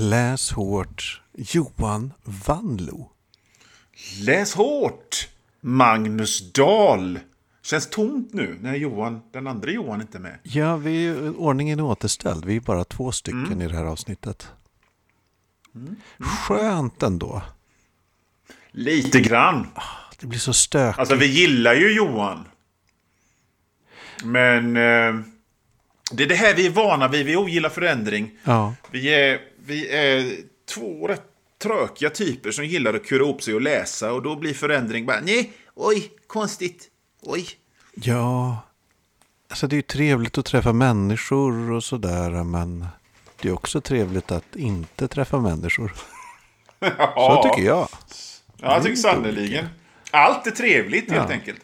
Läs hårt Johan Vanlo. Läs hårt! Magnus Dahl. Känns tomt nu när Johan, den andra Johan inte är med. Ja, vi är, ordningen är återställd. Vi är bara två stycken i det här avsnittet. Skönt ändå. Lite grann. Det blir så stökigt. Alltså vi gillar ju Johan. Men eh, det är det här vi är vana vid. Vi ogillar förändring. Ja. Vi är, vi är två rätt trökiga typer som gillar att kura ihop sig och läsa. Och då blir förändring bara nej, oj, konstigt, oj. ja, alltså det är ju trevligt att träffa människor och sådär. Men det är också trevligt att inte träffa människor. Så tycker jag. Ja, jag tycker sannerligen. Allt är trevligt helt Ja. enkelt.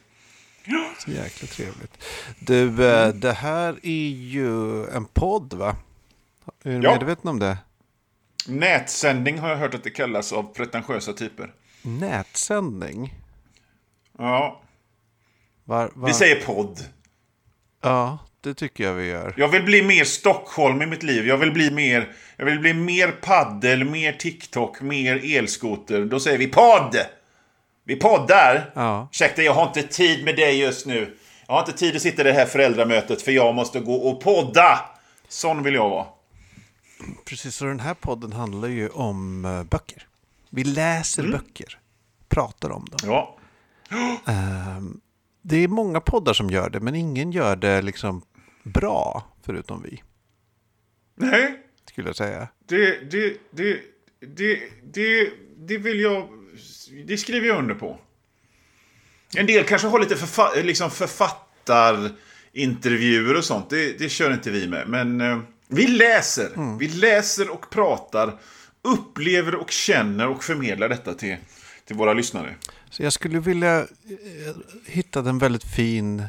Så jäkla trevligt. Du, eh, det här är ju en podd va? Är du Ja. medveten om det? Nätsändning har jag hört att det kallas av pretentiösa typer. Nätsändning? Ja, Var, var... vi säger podd. Ja, det tycker jag vi gör. Jag vill bli mer Stockholm i mitt liv. Jag vill bli mer, jag vill bli mer paddel, mer TikTok, mer elskoter. Då säger vi podd! Vi poddar! Ja. Ursäkta, jag har inte tid med dig just nu. Jag har inte tid att sitta i det här föräldramötet för jag måste gå och podda! Sån vill jag vara. Precis, så den här podden handlar ju om eh, böcker. Vi läser Mm. böcker, pratar om dem. Ja. Ehm, det är många poddar som gör det, men ingen gör det liksom bra, förutom vi, Nej, skulle jag säga. det, det, det, det, det, det vill jag... Det skriver jag under på. En del kanske har lite förfa, liksom författarintervjuer och sånt. Det, det kör inte vi med. Men eh, vi läser. Vi läser och pratar. Upplever och känner och förmedlar detta till, till våra lyssnare. Så jag skulle vilja eh, hitta en väldigt fin,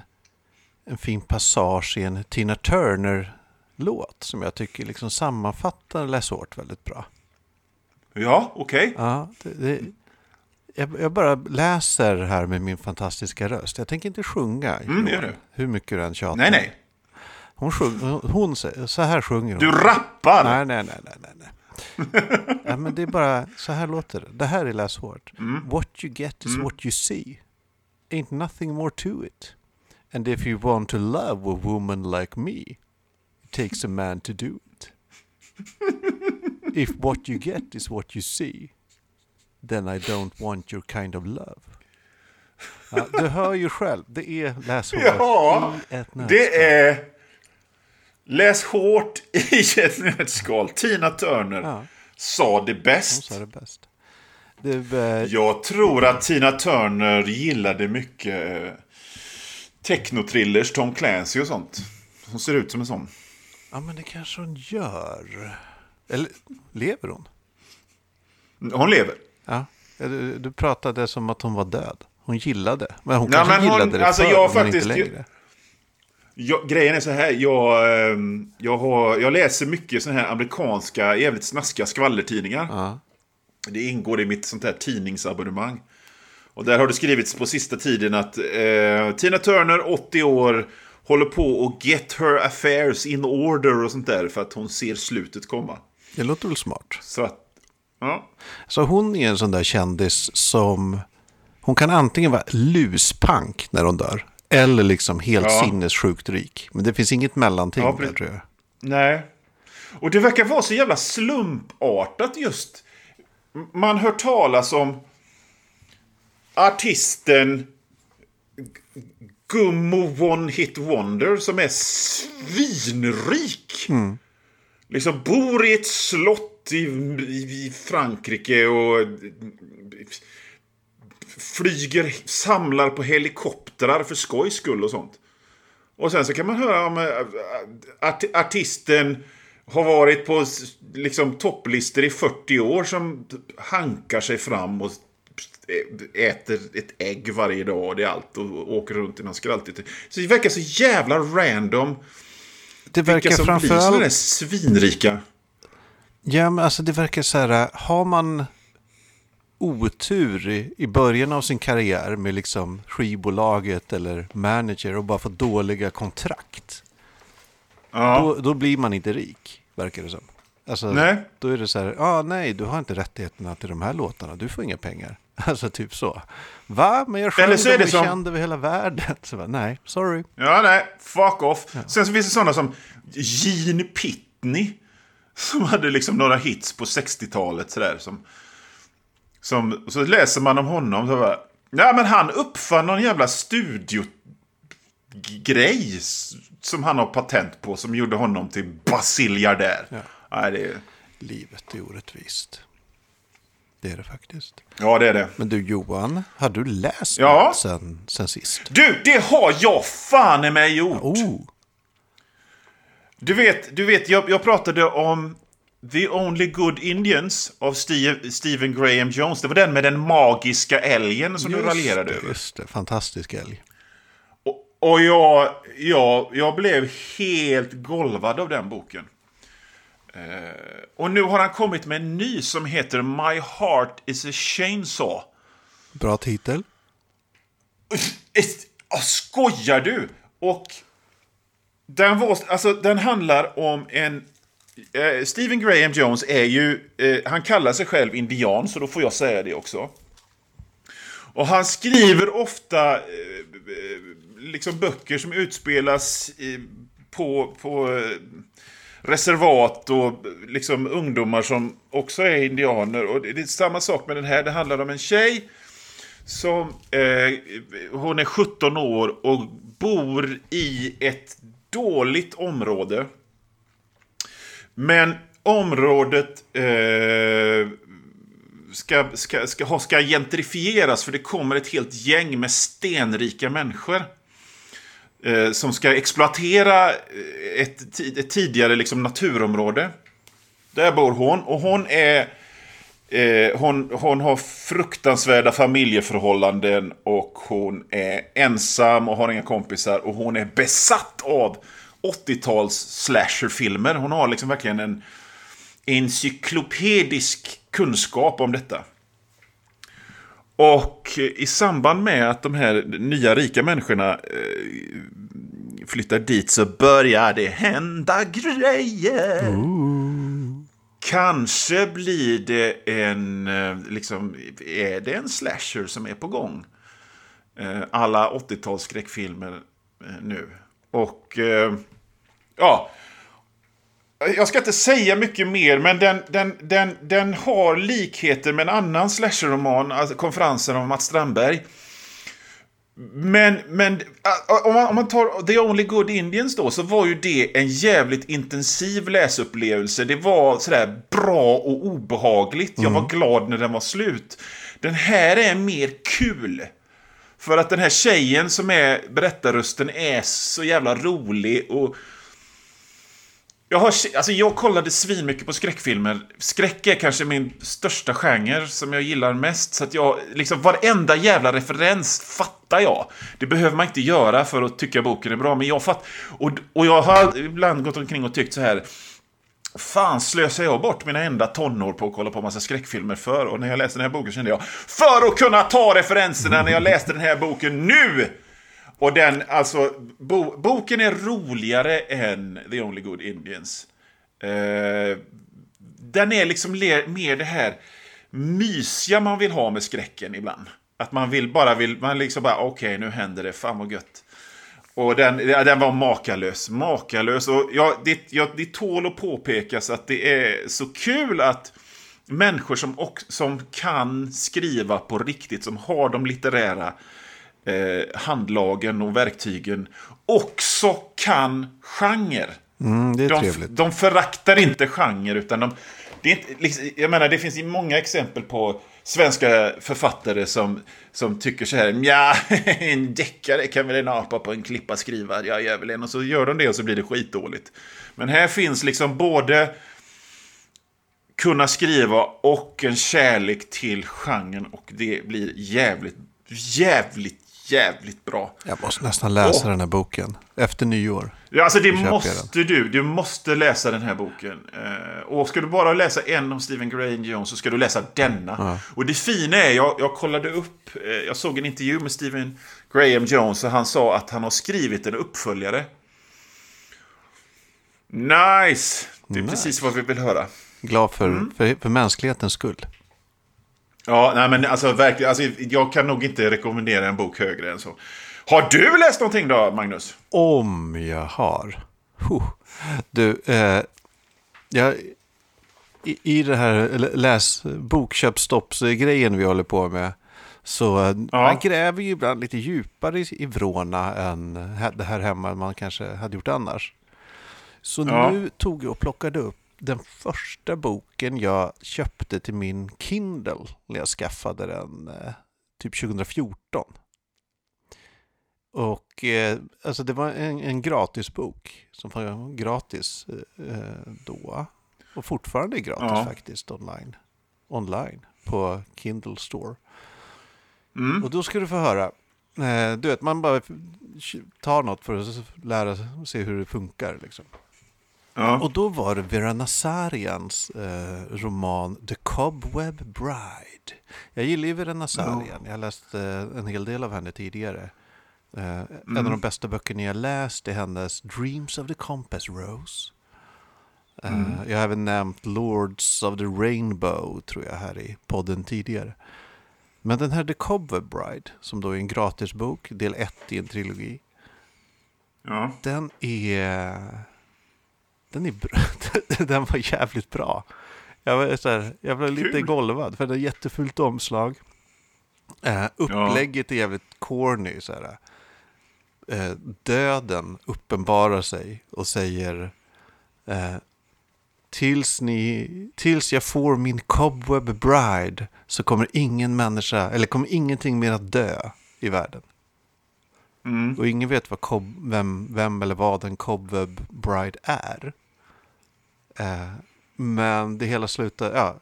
en fin passage i en Tina Turner-låt som jag tycker liksom sammanfattar Läs hårt väldigt bra. Ja, okej. Ja, det, det, jag, jag bara läser här med min fantastiska röst. Jag tänker inte sjunga. Mm, gör det. Hur mycket du än tjatar. Nej, nej. Hon, sjung, hon, hon säger, så här sjunger hon. Du rappar! Nej, nej, nej, nej, nej. nej. ja, men det är bara, så här låter det. Det här är Läs hårt. Mm. What you get is what you see. Ain't nothing more to it. And if you want to love a woman like me, it takes a man to do it. if what you get is what you see, then I don't want your kind of love. Ja, du hör ju själv, det är Läs hårt Ja, i ett nötskal. Det är... Läs hårt i ett nötskal. Tina Turner Ja. sa det Hon bäst. sa det bäst. Du, eh, Jag tror att Tina Turner gillade mycket eh, technotrillers, Tom Clancy och sånt. Hon ser ut som en sån. Ja, men det kanske hon gör. Eller lever hon? Hon lever. Ja. Du, du pratade som att hon var död. Hon gillade. Men hon Nej, kanske men hon- gillade det alltså, förr, jag men faktiskt- inte längre. Jag, grejen är så här, jag, ehm, jag, har, jag läser mycket såna här amerikanska, jävligt snaskiga skvallertidningar. Ja. Det ingår i mitt sånt här tidningsabonnemang. Och där har det skrivits på sista tiden att eh, Tina Turner, 80 år, håller på att get her affairs in order och sånt där för att hon ser slutet komma. Det låter väl smart. Så att, ja. Så hon är en sån där kändis som... Hon kan antingen vara luspank när hon dör. Eller liksom helt Ja. sinnessjukt rik. Men det finns inget mellanting Ja, där tror jag. Nej. Och det verkar vara så jävla slumpartat just. Man hör talas om artisten Gummo One Hit Wonder som är svinrik. Liksom bor i ett slott i, i, i Frankrike och flyger, samlar på helikoptrar för skojs skull och sånt. Och sen så kan man höra om äh, art, artisten har varit på liksom topplistor i 40 år som hankar sig fram och äter ett ägg varje dag och det är allt och åker runt i någon skraltigt. Så det verkar så jävla random. Det verkar Vilka som blir sådana där framförallt... svinrika. Ja, men alltså det verkar så här, har man otur i, i början av sin karriär med liksom skivbolaget eller manager och bara fått dåliga kontrakt, Ja. då, då blir man inte rik, verkar det som. Alltså, Nej. Då är det så här, ah, nej, du har inte rättigheterna till de här låtarna, du får inga pengar. Alltså typ så. Va? Men jag sjöng Eller så är det som- känd över hela världen. Så bara, nej, sorry. Ja, nej. Fuck off. Sen så finns det sådana som Gene Pitney. Som hade liksom några hits på 60-talet sådär. Som, som, så läser man om honom så bara... Ja, men han uppfann någon jävla studiogrej som han har patent på. Som gjorde honom till basiljardär. Ja. Nej, det är, Livet är orättvist. Det är det faktiskt. ja, det är det. Men du Johan, har du läst Ja. något sen, sen sist? Du, det har jag fan i mig gjort! Oh, Du vet, du vet jag, jag pratade om The Only Good Indians av Steve, Stephen Graham Jones. Det var den med den magiska älgen som du raljerade över. just det. Fantastisk älg. Och, och jag, jag, jag blev helt golvad av den boken. Eh, och nu har han kommit med en ny som heter My Heart is a Chainsaw. Bra titel. Ah, Skojar du? Och den, var, alltså, den handlar om en... Eh, Stephen Graham Jones är ju... Eh, han kallar sig själv indian, så då får jag säga det också. Och han skriver ofta eh, eh, liksom böcker som utspelas i, på, på eh, reservat och liksom ungdomar som också är indianer. Och det det är samma sak med den här. Det handlar om en tjej som eh, hon är 17 år och bor i ett dåligt område. Men området eh, ska, ska, ska, ska gentrifieras för det kommer ett helt gäng med stenrika människor. Eh, som ska exploatera eh, ett, ett tidigare liksom, naturområde. Där bor hon och hon är Eh, hon, hon har fruktansvärda familjeförhållanden och hon är ensam och har inga kompisar och hon är besatt av 80-tals slasherfilmer. Hon har liksom verkligen en encyklopedisk kunskap om detta. Och eh, i samband med att de här nya rika människorna eh, flyttar dit så börjar det hända grejer. Kanske blir det en, eh, liksom, är det en slasher som är på gång? Alla 80-tals skräckfilmer nu. Och, ja. Jag ska inte säga mycket mer, men den, den, den, den har likheter med en annan slasherroman, alltså konferensen av Mats Strandberg. Men, men äh, om, man, om man tar The Only Good Indians då, så var ju det en jävligt intensiv läsupplevelse. Det var sådär bra och obehagligt. Jag var glad när den var slut. Den här är mer kul. För att den här tjejen som är berättarrösten är så jävla rolig och... Jag, har, alltså jag kollade svinmycket på skräckfilmer. Skräck är kanske min största genre som jag gillar mest. Så att jag, liksom varenda jävla referens fattar jag. Det behöver man inte göra för att tycka boken är bra. Men jag fatt, och, och jag har ibland gått omkring och tyckt så här. Fan slösar jag bort mina enda tonår på att kolla på massa skräckfilmer för? Och när jag läste den här boken kände jag, för att kunna ta referenserna när jag läste den här boken nu! Och den, alltså, bo, boken är roligare än The Only Good Indians. Eh, den är liksom le, mer det här mysiga man vill ha med skräcken ibland. Att man vill bara vill, man liksom bara okej nu händer det, fan vad gött. Och den, den var makalös, makalös. Och ja, det, ja, det tål att påpekas att det är så kul att människor som, och, som kan skriva på riktigt, som har de litterära eh, handlagen och verktygen, också kan genre. Mm, det är De, trevligt. de föraktar inte genre, utan de... Det, är inte, liksom, jag menar, det finns många exempel på svenska författare som, som tycker så här, ja, en deckare kan väl en apa på en klippa skriva, jag gör väl en, och så gör de det och så blir det skitdåligt. Men här finns liksom både kunna skriva och en kärlek till genren och det blir jävligt, jävligt, jävligt bra. Jag måste nästan läsa Åh. den här boken. Efter nyår. Ja, alltså det måste du. Du måste läsa den här boken. Eh, och ska du bara läsa en om Stephen Graham Jones så ska du läsa denna. Och det fina är, jag, jag kollade upp, eh, jag såg en intervju med Stephen Graham Jones och han sa att han har skrivit en uppföljare. Nice! Det är Nice. precis vad vi vill höra. Glad för, för, för mänsklighetens skull. Ja, nej men alltså verkligen. Alltså, jag kan nog inte rekommendera en bok högre än så. Har du läst någonting då, Magnus? Om jag har. Huh. Du, eh, jag, i, i det här läs bokköpstoppsgrejen vi håller på med så eh, Ja. man gräver ju ibland lite djupare i, i vrårna än det här hemma man kanske hade gjort annars. Så Ja. nu tog jag och plockade upp den första boken jag köpte till min Kindle när jag skaffade den eh, typ 2014. Och eh, alltså det var en, en gratisbok som var gratis eh, då. Och fortfarande är gratis Ja. faktiskt online. Online på Kindle Store. Mm. Och då ska du få höra. Eh, du vet, man bara tar något för att lära sig hur det funkar. Liksom. Ja. Och då var det Vera Nazarians eh, roman The Cobweb Bride. Jag gillar ju Vera Nazarian. Jag har läst eh, en hel del av henne tidigare. Eh, En av de bästa böckerna jag läst är hennes Dreams of the Compass Rose. Eh, Jag har även nämnt Lords of the Rainbow tror jag här i podden tidigare. Men den här The Cobweb Bride, som då är en gratisbok, del 1 i en trilogi. ja. Den är... Den är bra. Den var jävligt bra. Jag, var så här, jag blev lite Kul. golvad för det är jättefult omslag. Eh, upplägget är jävligt corny. Så här. Eh, döden uppenbarar sig och säger eh, tills, ni, tills jag får min cobweb bride så kommer ingen människa, eller kommer ingenting mer att dö i världen. Mm. Och ingen vet vad cob, vem, vem eller vad en cobweb bride är. Eh, men det hela slutar, ja,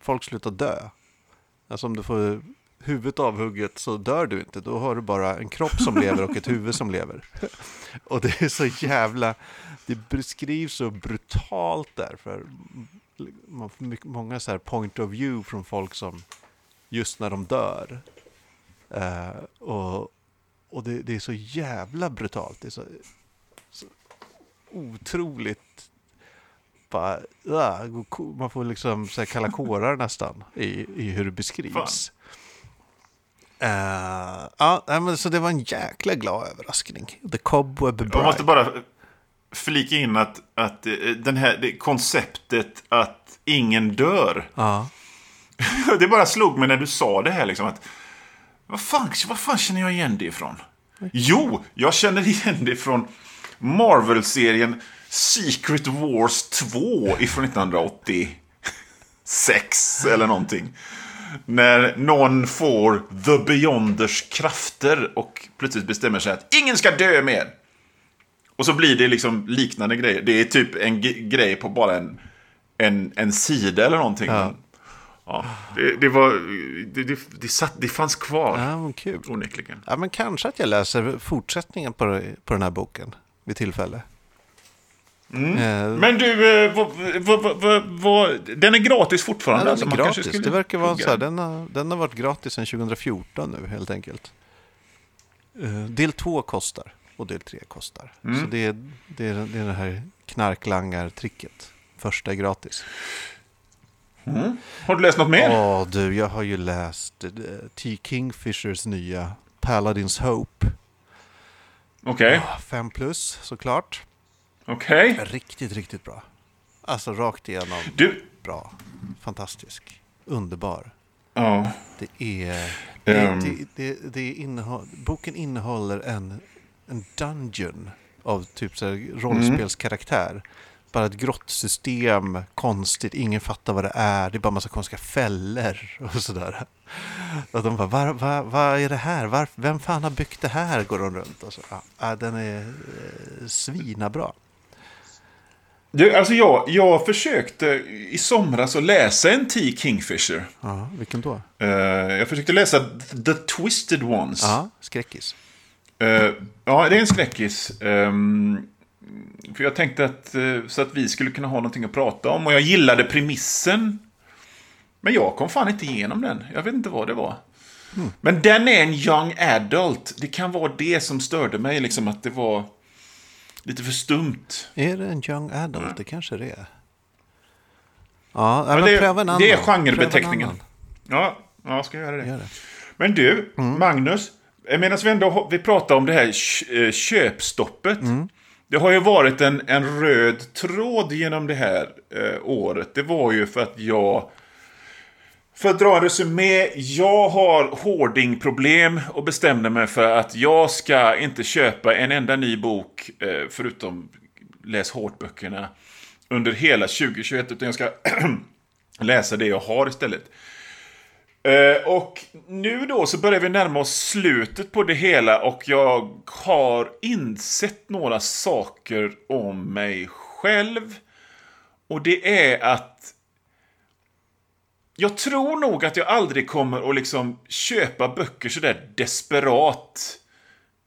folk slutar dö. Alltså om du får huvudet avhugget så dör du inte. Då har du bara en kropp som lever och ett huvud som lever. och det är så jävla, det beskrivs så brutalt där. För man får många så här point of view från folk som just när de dör. Eh, och och det, det är så jävla brutalt. Det är så, så otroligt... Bara, ja, man får liksom så här kalla kårar nästan i, i hur det beskrivs. Eh, ja, men så det var en jäkla glad överraskning. The Cobweb Bride. Jag måste bara flika in att, att eh, den här, det konceptet att ingen dör. Ja, Det bara slog mig när du sa det här liksom att vad fan, vad fan känner jag igen det ifrån? Jo, jag känner igen det från Marvel-serien Secret Wars 2 ifrån 1986 eller någonting. När någon får The Beyonders krafter och plötsligt bestämmer sig att ingen ska dö mer. Och så blir det liksom liknande grejer. Det är typ en grej på bara en, en, en sida eller någonting. Ja. Ja, det, det var... Det, det, det, satt, det fanns kvar, ja men kul. onekligen. Ja, men kanske att jag läser fortsättningen på, på den här boken vid tillfälle. Eh, Men du, eh, vad, vad, vad, vad, den är gratis Ja, fortfarande? den alltså, är man kanske gratis. skulle Det verkar vara plugga så här, den. har, den har varit gratis sedan 2014 nu helt enkelt. Eh, del två kostar och del tre kostar. Mm. Så det är, det, är, det är det här knarklangartricket. Första är gratis. Har du läst något mer? Åh du, jag har ju läst eh, T. Kingfishers nya Paladins Hope. Okej, Fem plus såklart. Okej. Riktigt, riktigt bra. Alltså rakt igenom Du, bra. Fantastisk. Underbar. ja. Det är... Det, Ehm. det, det, det innehåll, boken innehåller en, en dungeon av typ så rollspelskaraktär. Bara ett grottsystem, konstigt, ingen fattar vad det är. Det är bara massa konstiga fällor och sådär. Och de bara, vad va, vad är det här? Var, vem fan har byggt det här? Går de runt och så. Ja, ja, den är eh, svinabra. Du, alltså jag, jag försökte i somras att läsa en T. Kingfisher. Ja, vilken då? Eh, jag försökte läsa The Twisted Ones. Ja, skräckis. Eh, ja, det är en skräckis. Ehm, för jag tänkte att, eh, så att vi skulle kunna ha någonting att prata om. Och jag gillade premissen. Men jag kom fan inte igenom den. Jag vet inte vad det var. Men den är en young adult. Det kan vara det som störde mig, liksom att det var lite för stumt. Är det en young adult? Det kanske det är. Ja, Ja, men det, pröva en annan. det är genrebeteckningen. Ja, ja, ska jag göra det. Gör det. Men du, Magnus. Medan vi ändå vi pratar om det här eh, köpstoppet. Det har ju varit en, en röd tråd genom det här eh, året. Det var ju för att jag... För att dra en resumé. Jag har hoardingproblem och bestämde mig för att jag ska inte köpa en enda ny bok, eh, förutom läs hårt-böckerna, under hela 2021. Utan jag ska läsa det jag har istället. Eh, och nu då så börjar vi närma oss slutet på det hela och jag har insett några saker om mig själv. Och det är att jag tror nog att jag aldrig kommer att liksom köpa böcker sådär desperat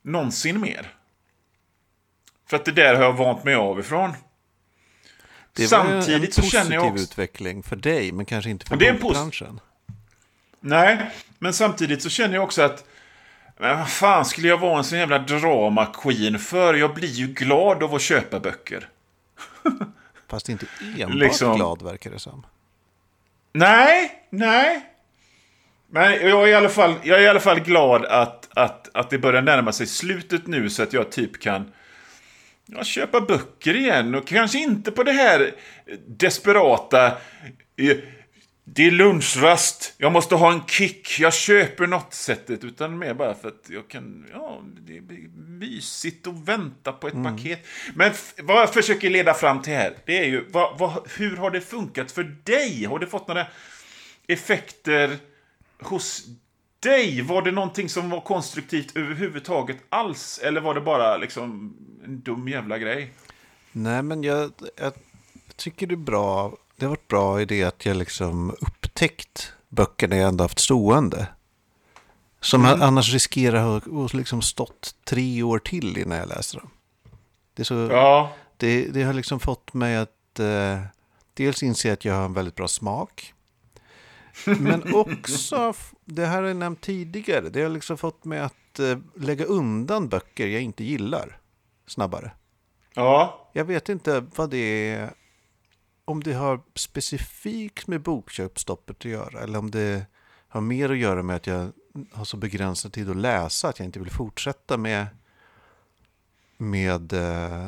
någonsin mer. För att det där har jag vant mig av ifrån. Det var Samtidigt en så känner jag positiv också... utveckling för dig, men kanske inte för Det en bokbranschen. Nej, men samtidigt så känner jag också att men vad fan skulle jag vara en sån jävla drama queen för? Jag blir ju glad av att köpa böcker. Fast inte enbart Liksom. glad verkar det som. Nej, nej. Men jag är i alla fall, jag är i alla fall glad att, att, att det börjar närma sig slutet nu så att jag typ kan ja, köpa böcker igen. Och kanske inte på det här desperata... Eh, det är lunchrast, jag måste ha en kick, jag köper något sättet. Utan mer bara för att jag kan... Ja, det är mysigt att vänta på ett paket. Men vad jag försöker leda fram till här, det är ju... Vad, vad, hur har det funkat för dig? Har du fått några effekter hos dig? Var det någonting som var konstruktivt överhuvudtaget alls? Eller var det bara liksom en dum jävla grej? Nej, men jag, jag tycker det är bra. Det har varit bra i det att jag liksom upptäckt böckerna jag ändå haft stående. Som Mm. annars riskerar att ha liksom stått tre år till innan jag läser dem. Det, så, Ja. det, det har liksom fått mig att eh, dels inse att jag har en väldigt bra smak. Men också, det här har jag nämnt tidigare, det har liksom fått mig att eh, lägga undan böcker jag inte gillar snabbare. Ja. Jag vet inte vad det är, om det har specifikt med bokköpstoppet att göra eller om det har mer att göra med att jag har så begränsad tid att läsa att jag inte vill fortsätta med, med eh,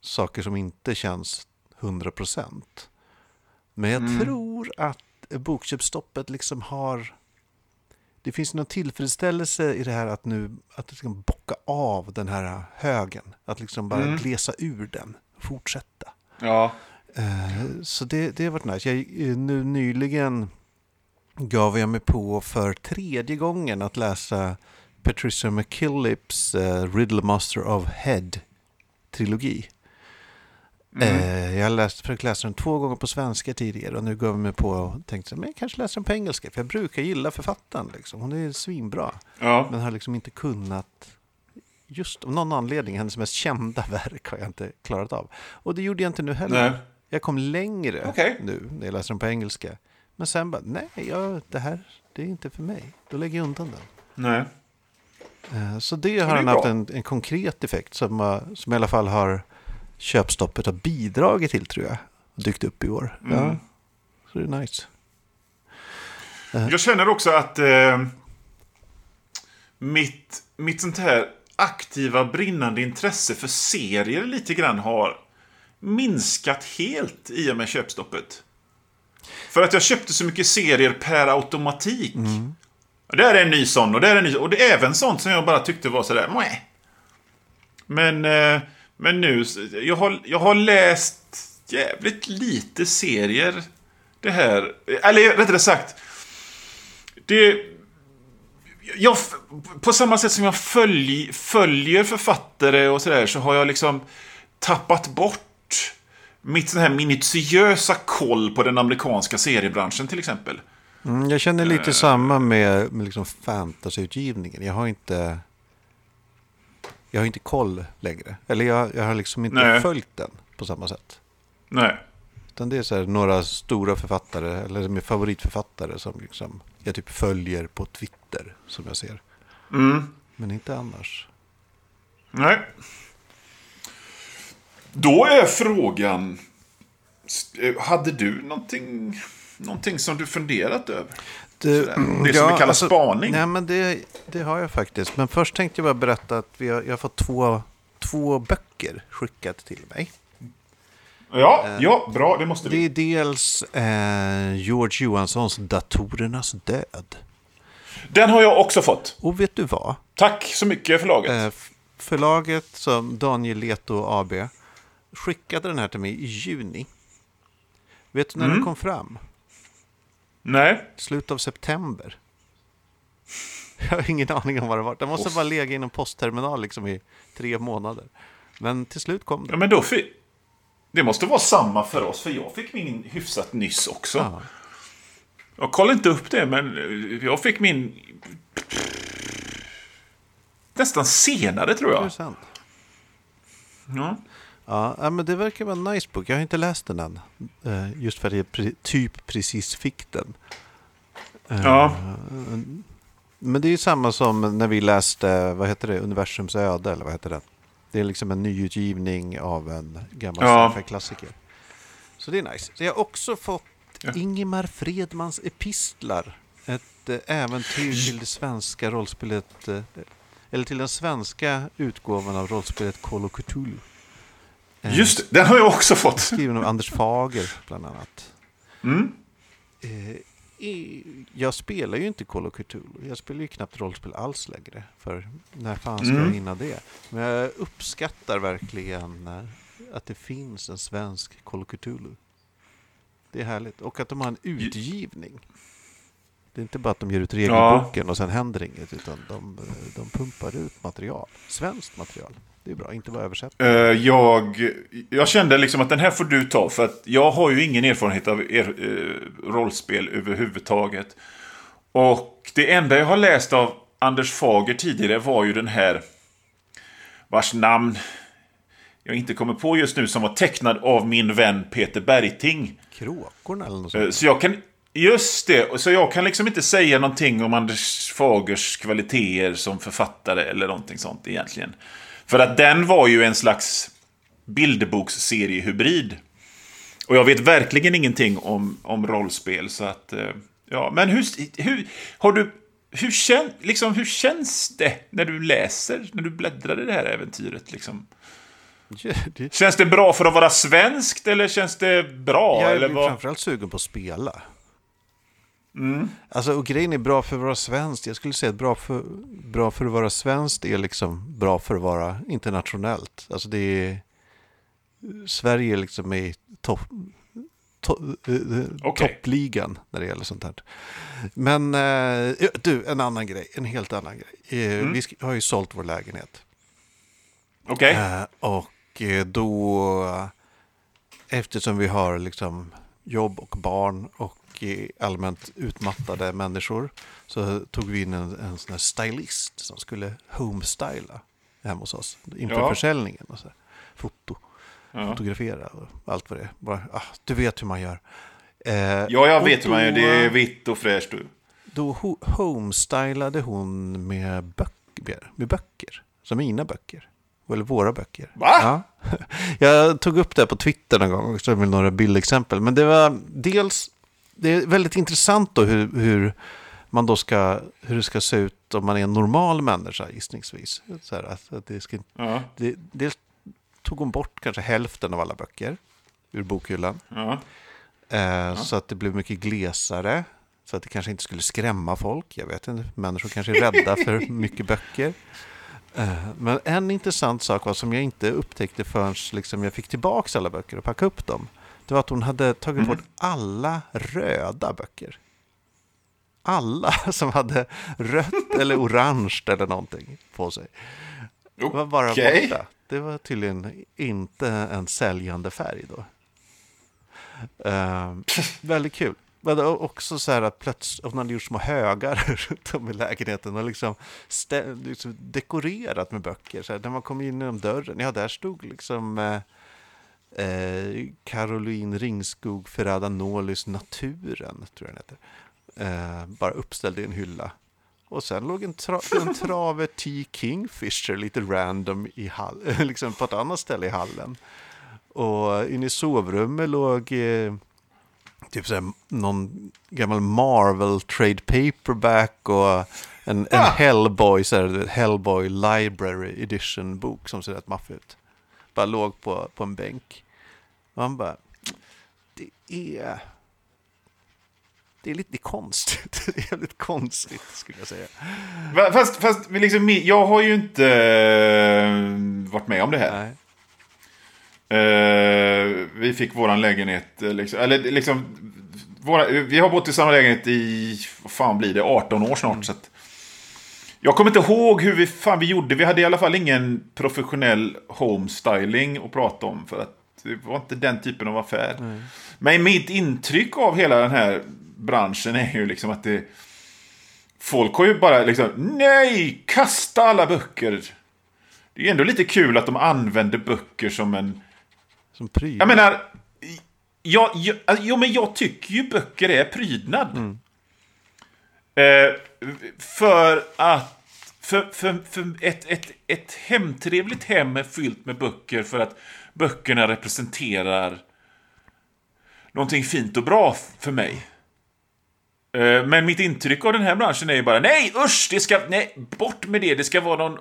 saker som inte känns 100%. Men jag tror att bokköpstoppet liksom har det finns någon tillfredsställelse i det här att nu att liksom bocka av den här högen. Att liksom bara Mm. glesa ur den och fortsätta. Ja. Eh, Så det, det har varit nice. Jag, eh, nu nyligen gav jag mig på för tredje gången att läsa Patricia McKillips uh, Riddle Master of Head-trilogi. Eh, jag har läst, försökt läsa den två gånger på svenska tidigare och nu gav jag mig på och tänkte men jag kanske läser den på engelska. För jag brukar gilla författaren. Liksom. Hon är svinbra. Ja. Men har liksom inte kunnat, just av någon anledning, hennes mest kända verk har jag inte klarat av. Och det gjorde jag inte nu heller. Nej. Jag kom längre Okej. nu när jag läser den på engelska. Men sen bara, nej, jag, det här det är inte för mig. Då lägger jag undan den. Nej. Eh, Så det har han haft en, en konkret effekt som, har- som i alla fall har köpstoppet har bidragit till tror jag. Dykt upp i år. Ja, Mm. så det är nice. Jag känner också att eh, mitt, mitt sånt här aktiva brinnande intresse för serier lite grann har minskat helt i och med köpstoppet. För att jag köpte så mycket serier per automatik. Och Där är en ny sån och där är en ny Och det är även sånt som jag bara tyckte var sådär Mwah. Men, eh, men nu, jag har, jag har läst jävligt lite serier. Det här, eller rättare sagt. Det, jag, på samma sätt som jag följ, följer författare och sådär så har jag liksom tappat bort mitt sån här minutiösa koll på den amerikanska seriebranschen till exempel. Mm, jag känner lite samma med, med liksom fantasyutgivningen. Jag har inte... Jag har inte koll längre. Eller jag, jag har liksom inte Nej. följt den på samma sätt. Nej. Utan det är så här, några stora författare, eller med favoritförfattare som liksom jag typ följer på Twitter som jag ser. Mm. Men inte annars. Nej. Då är frågan... Eh, Hade du någonting, någonting som du funderat över? Det. Det som vi kallar spaning. Nej, men det, det har jag faktiskt. Men först tänkte jag bara berätta att vi har, jag har fått två, två böcker skickat till mig. Ja, ja, bra. Det måste Det vi. är dels eh, George Johanssons Datorernas död. Den har jag också fått. Och vet du vad? Tack så mycket förlaget. Eh, förlaget som Daniel Leto AB skickade den här till mig i juni. Vet du när Mm. den kom fram? Nej. Slut av september. Jag har ingen aning om vad det var. Den måste bara legat i någon postterminal liksom i tre månader. Men till slut kom Ja, den. men då fi- Det måste vara samma för oss, för jag fick min hyfsat nyss också. Ja. Jag kollade inte upp det, men jag fick min... Nästan senare, tror Det är jag. sant. Ja. Ja, men det verkar vara en nice bok. Jag har inte läst den än. Eh, Just för att jag typ precis fick den. Eh, Ja. Men det är ju samma som när vi läste, vad heter det, Universums öde, eller vad heter den? Det är liksom en nyutgivning av en gammal Ja. sci-fi-klassiker. Så det är nice. Så jag har också fått Ja. Ingemar Fredmans epistlar. Ett eh, äventyr till det svenska rollspelet, eller till den svenska utgåvan av rollspelet Call of Cthulhu. Eh, Just det, den har jag också fått. Skriven av Anders Fager, bland annat. Mm. Eh, jag spelar ju inte Call of Cthulhu. Jag spelar ju knappt rollspel alls längre. För när fan ska Mm. jag hinna det? Men jag uppskattar verkligen eh, att det finns en svensk Call of Cthulhu. Det är härligt. Och att de har en utgivning. Det är inte bara att de ger ut regelboken och sen händer inget. Utan de, de pumpar ut material. Svenskt material. Det är bra, inte bara översättning. Eh, jag, jag kände liksom att den här får du ta, för att jag har ju ingen erfarenhet av er, eh, rollspel överhuvudtaget. Och det enda jag har läst av Anders Fager tidigare var ju den här, vars namn jag inte kommer på just nu, som var tecknad av min vän Peter Bergting. Kråkorna eller något Eh, sånt. Så jag kan... Just det, så jag kan liksom inte säga någonting om Anders Fagers kvaliteter som författare eller någonting sånt egentligen. För att den var ju en slags bilderboksserie-hybrid. Och jag vet verkligen ingenting om, om rollspel, så att... eh, Ja, men hur... hur har du... Hur, kän, liksom, hur känns det när du läser, när du bläddrar i det här äventyret? Liksom? Känns det bra för att vara svenskt eller känns det bra? Jag eller är vad? framförallt sugen på att spela. Mm. Alltså, och grejen är bra för att vara svenskt. Jag skulle säga att bra för, bra för att vara svenskt är liksom bra för att vara internationellt. Alltså det är... Sverige är liksom i topp... To, eh, eh, Okej. Toppligan när det gäller sånt här. Men eh, du, en annan grej. En helt annan grej. Eh, Mm. Vi har ju sålt vår lägenhet. Okej. Eh, och då, eftersom vi har liksom jobb och barn och eh, allmänt utmattade människor så tog vi in en, en sån här stylist som skulle homestyla hemma hos oss inför Ja. försäljningen. Och så här. Foto, Ja. fotografera och allt vad det är. Bara, ah, du vet hur man gör. Eh, Ja, jag och vet hur man gör. då- Det är vitt och fräscht. Du. Då ho- homestylade hon med böcker, med böcker. Som mina böcker. Eller våra böcker. Va? Ja. Jag tog upp det på Twitter någon gång också med några bildexempel. Men det var dels, det är väldigt intressant då hur, hur man då ska, hur det ska se ut om man är en normal människa gissningsvis. Så här, att, att det ska, Ja. det, dels tog hon bort kanske hälften av alla böcker ur bokhyllan. Ja. Eh, Så att det blev mycket glesare. Så att det kanske inte skulle skrämma folk. Jag vet inte, människor kanske är rädda för mycket böcker. Eh, Men en intressant sak var som jag inte upptäckte förrän liksom jag fick tillbaka alla böcker och packa upp dem. Det var att hon hade tagit Mm. bort alla röda böcker. Alla som hade rött eller orange eller någonting på sig. Det var bara Okej. borta. Det var tydligen inte en säljande färg då. Ehm, väldigt kul. Men också så här att plötsligt, hon hade gjort små högar runt om i lägenheten och liksom, stä- liksom dekorerat med böcker. Så här, när man kom in genom dörren, ja där stod liksom eh, eh, Caroline Ringskog Ferrada Nolys Naturen, tror jag den heter. Eh, bara uppställd i en hylla. Och sen låg en, tra- en trave T. Kingfisher lite random i hall- liksom på ett annat ställe i hallen. Och inne i sovrummet låg eh, typ såhär, någon gammal Marvel trade paperback och en, en Hellboy, så här, Hellboy Library Edition bok som ser rätt maffig ut. Bara låg på, på en bänk. Han bara, det är... Det är lite konstigt. Det är jävligt konstigt skulle jag säga. Fast, fast liksom, jag har ju inte eh, varit med om det här. Eh, vi fick våran lägenhet, eh, liksom, eller liksom, våra, vi har bott i samma lägenhet i, vad fan blir det, 18 år snart. Så att, jag kommer inte ihåg hur vi, fan vi gjorde, vi hade i alla fall ingen professionell homestyling att prata om. För att det var inte den typen av affär. Men mitt intryck av hela den här branschen är ju liksom att det... Folk har ju bara liksom, nej, kasta alla böcker. Det är ju ändå lite kul att de använder böcker som en... Som pryl. Jag menar, jag, jag, alltså, jo, men jag tycker ju böcker är prydnad. Eh, för att för, för, för ett, ett, ett hemtrevligt hem är fyllt med böcker för att böckerna representerar någonting fint och bra för mig. Eh, Men mitt intryck av den här branschen är ju bara nej usch, det ska, nej, bort med det, det ska vara någon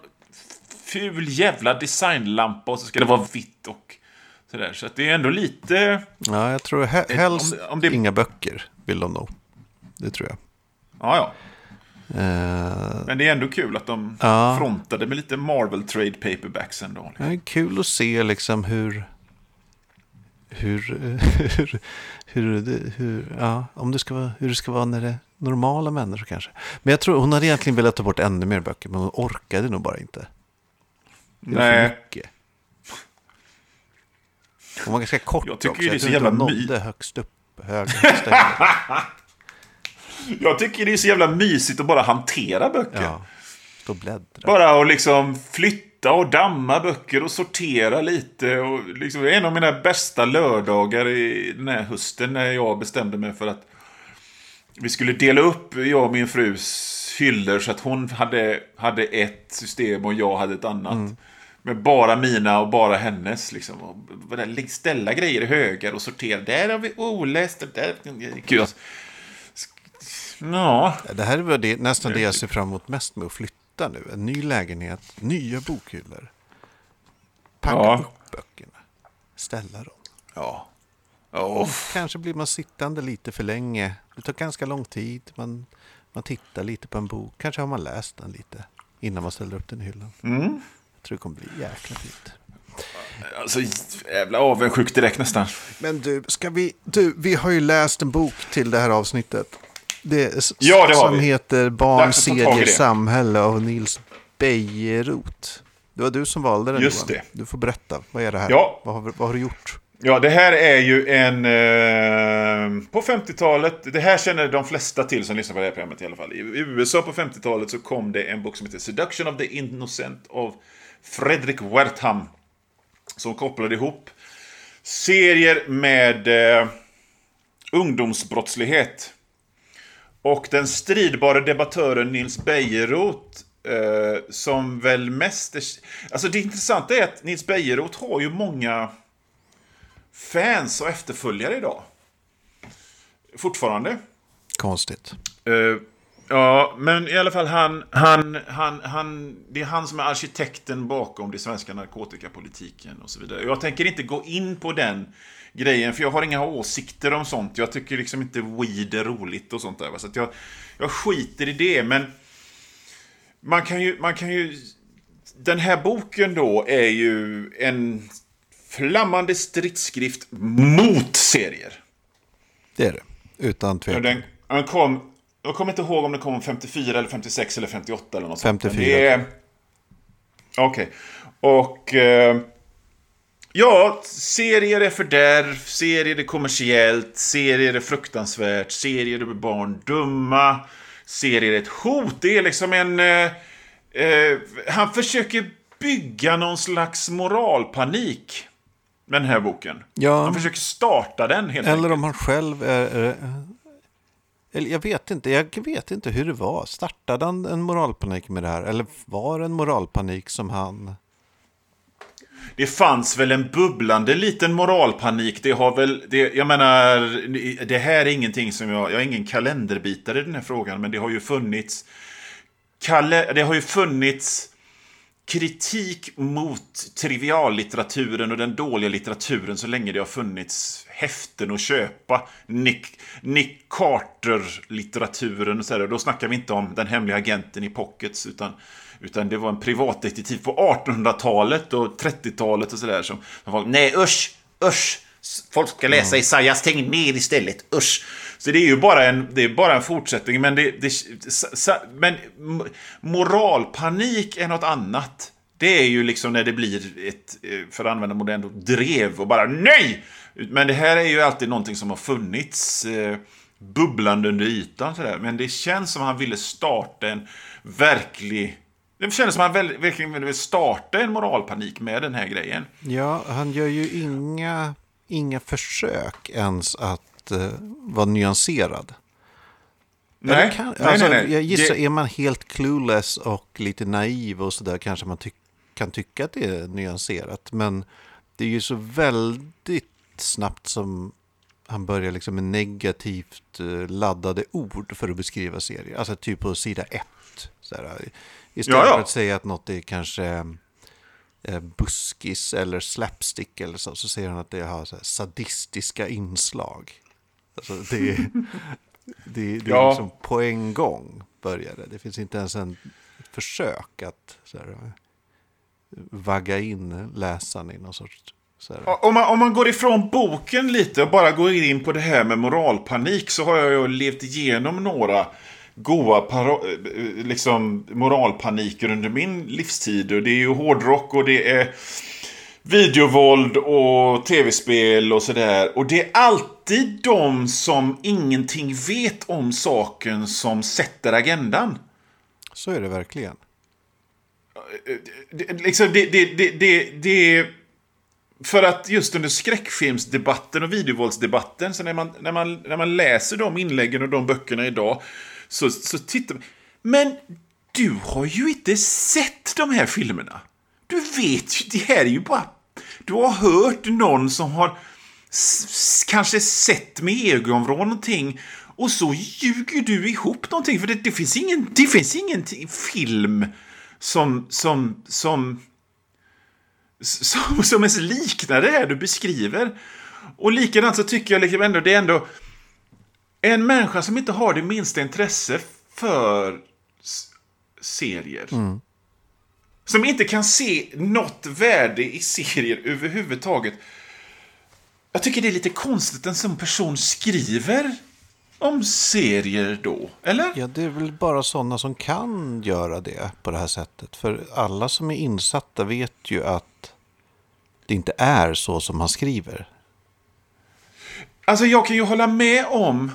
ful jävla designlampa och så ska det vara vitt och sådär. Så att det är ändå lite, Ja, jag tror he- helst om om det- inga böcker vill de nog. Det tror jag. ja ja. Eh, Men det är ändå kul att de Ja. frontade med lite Marvel Trade Paperbacks ändå. det är kul att se liksom hur... Hur, hur, hur, hur, ja, om det ska vara, hur det ska vara när det är normala människor kanske. Men jag tror hon hade egentligen velat ta bort ännu mer böcker, men hon orkade nog bara inte. Det Nej. för mycket. Hon var ganska kort Jag tycker också. det är Jag så jävla hon my- nådde högst upp. Hög, högst upp. Jag tycker det är så jävla mysigt att bara hantera böcker. Ja, och bläddra. Bara att liksom flytta och damma böcker och sortera lite. Och liksom, en av mina bästa lördagar i den här hösten när jag bestämde mig för att vi skulle dela upp jag och min frus hyllor så att hon hade, hade ett system och jag hade ett annat. Med bara mina och bara hennes. Liksom. Och ställa grejer i högar och sortera. Där har vi oläst. Där... Gud, Ja. Det här är det, nästan det jag ser fram emot mest med att flytta nu. En ny lägenhet, nya bokhyllor. Packa Ja. upp böckerna, ställa dem. Ja. Oh. Kanske blir man sittande lite för länge. Det tar ganska lång tid. Man, man tittar lite på en bok. Kanske har man läst den lite innan man ställer upp den i hyllan. Mm. Jag tror det kommer bli jäkla fint. Alltså jävla avundsjuk direkt nästan. Men du, ska vi... Du, vi har ju läst en bok till det här avsnittet. Det, Ja, det som vi. heter Barn, serier, samhälle av Nils Bejerot. Det var du som valde den Just Johan. det. Du får berätta. Vad är det här? Ja. Vad, har, vad har du gjort? Ja, det här är ju en... Eh, på 50-talet, det här känner de flesta till som lyssnar på det här programmet i alla fall. I USA på 50-talet så kom det en bok som heter Seduction of the Innocent av Fredrik Wertham. Som kopplade ihop serier med eh, ungdomsbrottslighet. Och den stridbara debattören Nils Bejerot eh, som väl mest är... Alltså det intressanta är att Nils Bejerot har ju många fans och efterföljare idag. Fortfarande. Konstigt. Eh, ja, men i alla fall han, han, han, han, det är han som är arkitekten bakom den svenska narkotikapolitiken och så vidare. Jag tänker inte gå in på den grejen, för jag har inga åsikter om sånt. Jag tycker liksom inte weed är roligt och sånt där. Så jag, jag skiter i det, men man kan ju, man kan ju... Den här boken då är ju en flammande stridsskrift mot serier. Det är det. Utan tvekan. Den, den kom, jag kommer inte ihåg om den kom 54 eller 56 eller 58 eller något sånt. 54. Men det är- Okej. Och... Eh, ja, serier är fördärv, serier är kommersiellt, serier är fruktansvärt, serier är barn dumma, serier är ett hot. Det är liksom en... Eh, eh, han försöker bygga någon slags moralpanik med den här boken. Ja. Han försöker starta den helt enkelt. Eller om han själv är... är eller jag vet inte, jag vet inte hur det var. Startade han en moralpanik med det här? Eller var det en moralpanik som han det fanns väl en bubblande liten moralpanik. Det har väl, det, jag menar, det här är ingenting som jag, jag är ingen kalenderbitare i den här frågan, men det har ju funnits, kalle, det har ju funnits kritik mot triviallitteraturen och den dåliga litteraturen så länge det har funnits häften att köpa. Nick, Nick Carter-litteraturen och så där. Då snackar vi inte om den hemliga agenten i Pockets utan, utan det var en privatdetektiv på 1800-talet och 30-talet och sådär som, som var, nej usch, usch, folk ska läsa mm. Isaias ner istället, usch. Så det är ju bara en, det är bara en fortsättning, men, det, det, men moralpanik är något annat. Det är ju liksom när det blir ett, eh, för att använda modernt drev och bara NEJ! Men det här är ju alltid någonting som har funnits eh, bubblande under ytan. Sådär. Men det känns som han ville starta en verklig... Det känns som att han verkligen ville starta en moralpanik med den här grejen. Ja, han gör ju inga, inga försök ens att uh, vara nyanserad. Nej, kan, alltså, nej, nej, nej. Jag gissar, det... är man helt clueless och lite naiv och sådär kanske man ty kan tycka att det är nyanserat. Men det är ju så väldigt snabbt som han börjar liksom med negativt eh, laddade ord för att beskriva serier. Alltså typ på sida ett. Sådär. Istället ja, ja. för att säga att något är kanske eh, buskis eller slapstick eller så, så säger han att det har sadistiska inslag. Alltså det är, det, det är ja. liksom på en gång börjar det. Finns inte ens en försök att så här, vagga in läsaren i någon sorts om man, om man går ifrån boken lite och bara går in på det här med moralpanik så har jag ju levt igenom några goa liksom, moralpaniker under min livstid. Och det är ju hårdrock och det är videovåld och tv-spel och sådär. Och det är alltid de som ingenting vet om saken som sätter agendan. Så är det verkligen. Liksom det, det, det, det, det för att just under skräckfilmsdebatten och videovåldsdebatten, så när man, när man, när man läser de inläggen och de böckerna idag, så, så tittar man... Men du har ju inte sett de här filmerna. Du vet ju, det här är ju bara... Du har hört någon som har kanske sett med ögonvrån någonting och så ljuger du ihop någonting. För det, det finns ingen, det finns ingen film som, som, som som, som ens liknar det här du beskriver. Och likadant så tycker jag liksom ändå det är ändå en människa som inte har det minsta intresse för serier. Mm. Som inte kan se något värde i serier överhuvudtaget. Jag tycker det är lite konstigt att en sån person skriver om serier då, eller? Ja, det är väl bara sådana som kan göra det på det här sättet. För alla som är insatta vet ju att det inte är så som han skriver. Alltså jag kan ju hålla med om...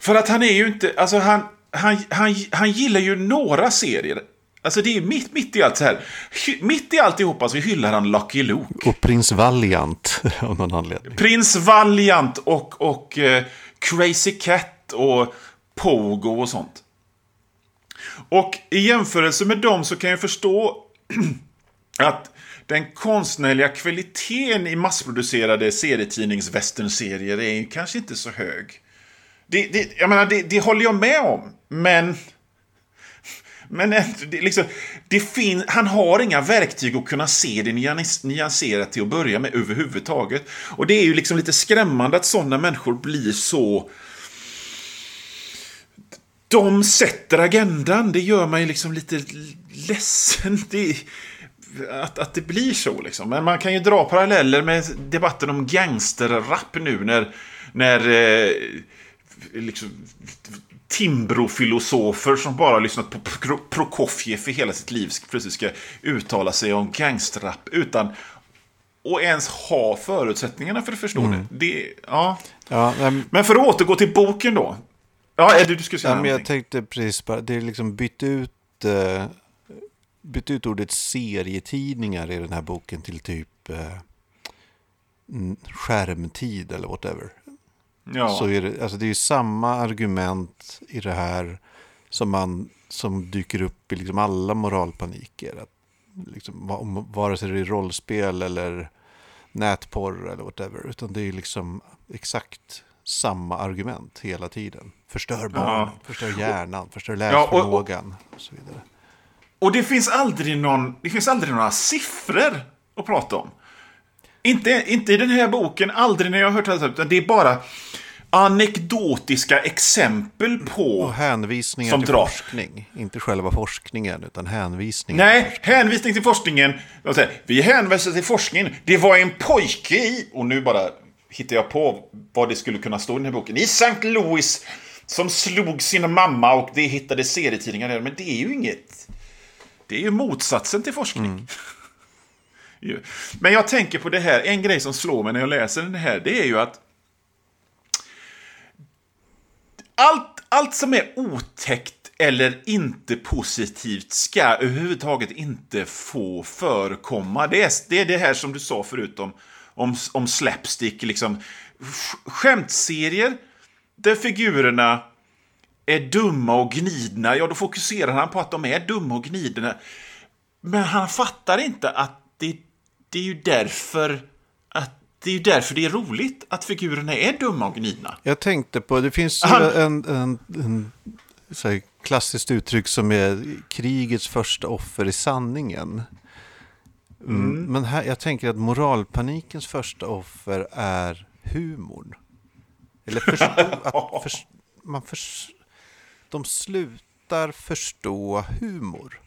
För att han är ju inte... Alltså han, han, han, han gillar ju några serier. Alltså det är mitt, mitt i allt så här. Mitt i alltihopa så hyllar han Lucky Luke. Och Prins Valiant av någon anledning. Prins Valiant och, och uh, Crazy Cat och Pogo och sånt. Och i jämförelse med dem så kan jag förstå att den konstnärliga kvaliteten i massproducerade serietidnings-västernserier är kanske inte så hög. Det, det, jag menar, det, det håller jag med om, men... Men det, liksom, det fin, han har inga verktyg att kunna se det nyanserat till att börja med överhuvudtaget. Och det är ju liksom lite skrämmande att sådana människor blir så... De sätter agendan, det gör mig liksom lite ledsen. Det, att, att det blir så liksom. Men man kan ju dra paralleller med debatten om gangsterrap nu när, när eh, liksom, Timbro-filosofer som bara lyssnat på Prokofjev i hela sitt liv plötsligt ska uttala sig om gangsterrap utan att ens ha förutsättningarna för att förstå mm. det. det ja. ja men... men för att återgå till boken då. Ja, Eddie, du skulle säga ja, men Jag tänkte precis bara, det är liksom bytt ut eh, bytt ut ordet serietidningar i den här boken till typ eh, skärmtid eller whatever. Ja. Så är det, alltså det är samma argument i det här som, man, som dyker upp i liksom alla moralpaniker. Att liksom, va- vare sig det är rollspel eller nätporr eller whatever. Utan det är liksom exakt samma argument hela tiden. Förstör barn, förstör hjärnan, förstör Ja, och- och- läsförmågan och så vidare. Och det finns aldrig någon, det finns aldrig några siffror att prata om. Inte, inte i den här boken, aldrig när jag har hört det här, utan det är bara anekdotiska exempel på... Och hänvisningar Som till drar. forskning. Inte själva forskningen, utan hänvisningar. Nej, hänvisning till forskningen. Säger, vi hänvisar till forskningen. Det var en pojke i... Och nu bara hittar jag på vad det skulle kunna stå i den här boken. I St. Louis som slog sin mamma och det hittade serietidningar där. Men det är ju inget... Det är ju motsatsen till forskning. Ju. Men jag tänker på det här, en grej som slår mig när jag läser den här, det är ju att allt, allt som är otäckt eller inte positivt ska överhuvudtaget inte få förekomma. Det är det, är det här som du sa förut om, om, om slapstick, liksom skämtserier där figurerna är dumma och gnidna, ja då fokuserar han på att de är dumma och gnidna. Men han fattar inte att det, det är ju därför att det är ju därför det är roligt att figurerna är dumma och gnidna. Jag tänkte på, det finns ju en, en, en så här, klassiskt uttryck som är krigets första offer i sanningen. Mm. Men här, jag tänker att moralpanikens första offer är humorn. Eller förstå, att förs, man förs, de slutar förstå humor.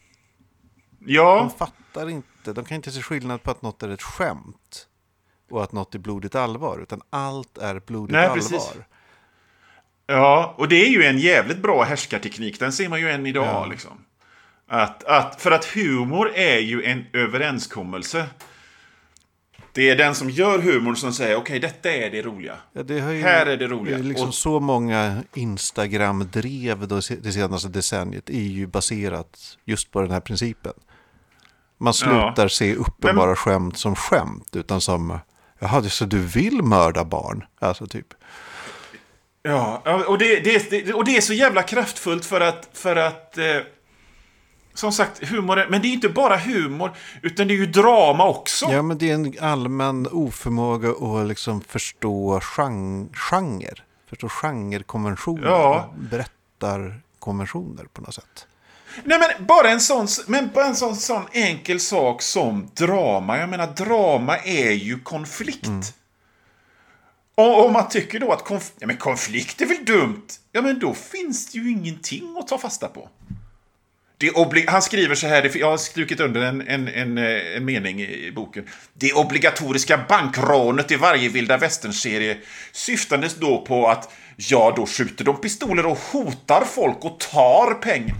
De Ja, fattar inte, de kan inte se skillnad på att något är ett skämt och att något är blodigt allvar, utan allt är blodigt Nej, allvar. precis. ja, och det är ju en jävligt bra härskarteknik. Den ser man ju än idag. Ja. Liksom. Att, att, för att humor är ju en överenskommelse. Det är den som gör humor som säger okej, detta är det roliga. Ja, det ju, Här är det roliga. är liksom Och- så många Instagram-drev det senaste decenniet är ju baserat just på den här principen. Man slutar se uppenbara skämt som skämt, utan som Jaha, så du vill mörda barn? Alltså typ. Ja, ja, och det, det, det, och det är så jävla kraftfullt för att, för att eh, som sagt, humor, men det är inte bara humor, utan det är ju drama också. Ja, men det är en allmän oförmåga att liksom förstå gen- genre. Förstå genrekonventioner. Ja. Berättarkonventioner på något sätt. Nej, men bara en sån, men bara en sån, sån enkel sak som drama. Jag menar, drama är ju konflikt. Och om man tycker då att konf ja, men konflikt är väl dumt? Ja, men då finns det ju ingenting att ta fasta på. Han skriver så här, jag har strukit under en, en, en, eh, en mening i boken. Det obligatoriska bankrånet i varje vilda västern-serie syftandes då på att ja, då skjuter de pistoler och hotar folk och tar pengar.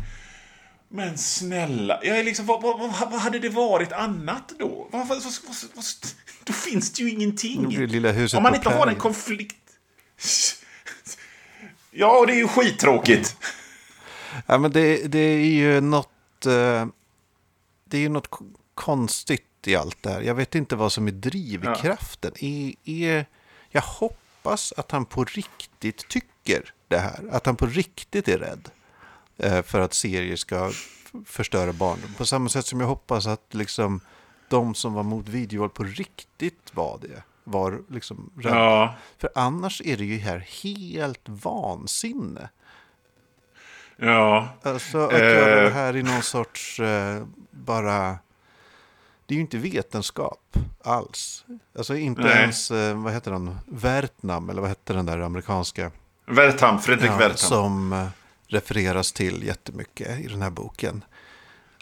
Men snälla, jag är liksom, vad, vad, vad, hade det varit annat då? Vad, vad, vad, då finns det ju ingenting. Det lilla huset Om man inte har en konflikt. Ja, och det är ju skittråkigt. Ja, men det, det är ju något, eh, det är ju något konstigt i allt det här. Jag vet inte vad som är drivkraften. Är, är, jag hoppas att han på riktigt tycker det här. Att han på riktigt är rädd för att serier ska förstöra barndom. På samma sätt som jag hoppas att liksom, de som var mot videovåld på riktigt var det. Var liksom rädda. Ja. För annars är det ju här helt vansinne. Ja. Alltså att göra Eh. det här i någon sorts eh, bara... Det är ju inte vetenskap alls. Alltså inte Nej. ens, eh, vad heter den, Vertnam, eller vad hette den där amerikanska? Wertham, Fredrik Ja, Wertham. som eh, refereras till jättemycket i den här boken.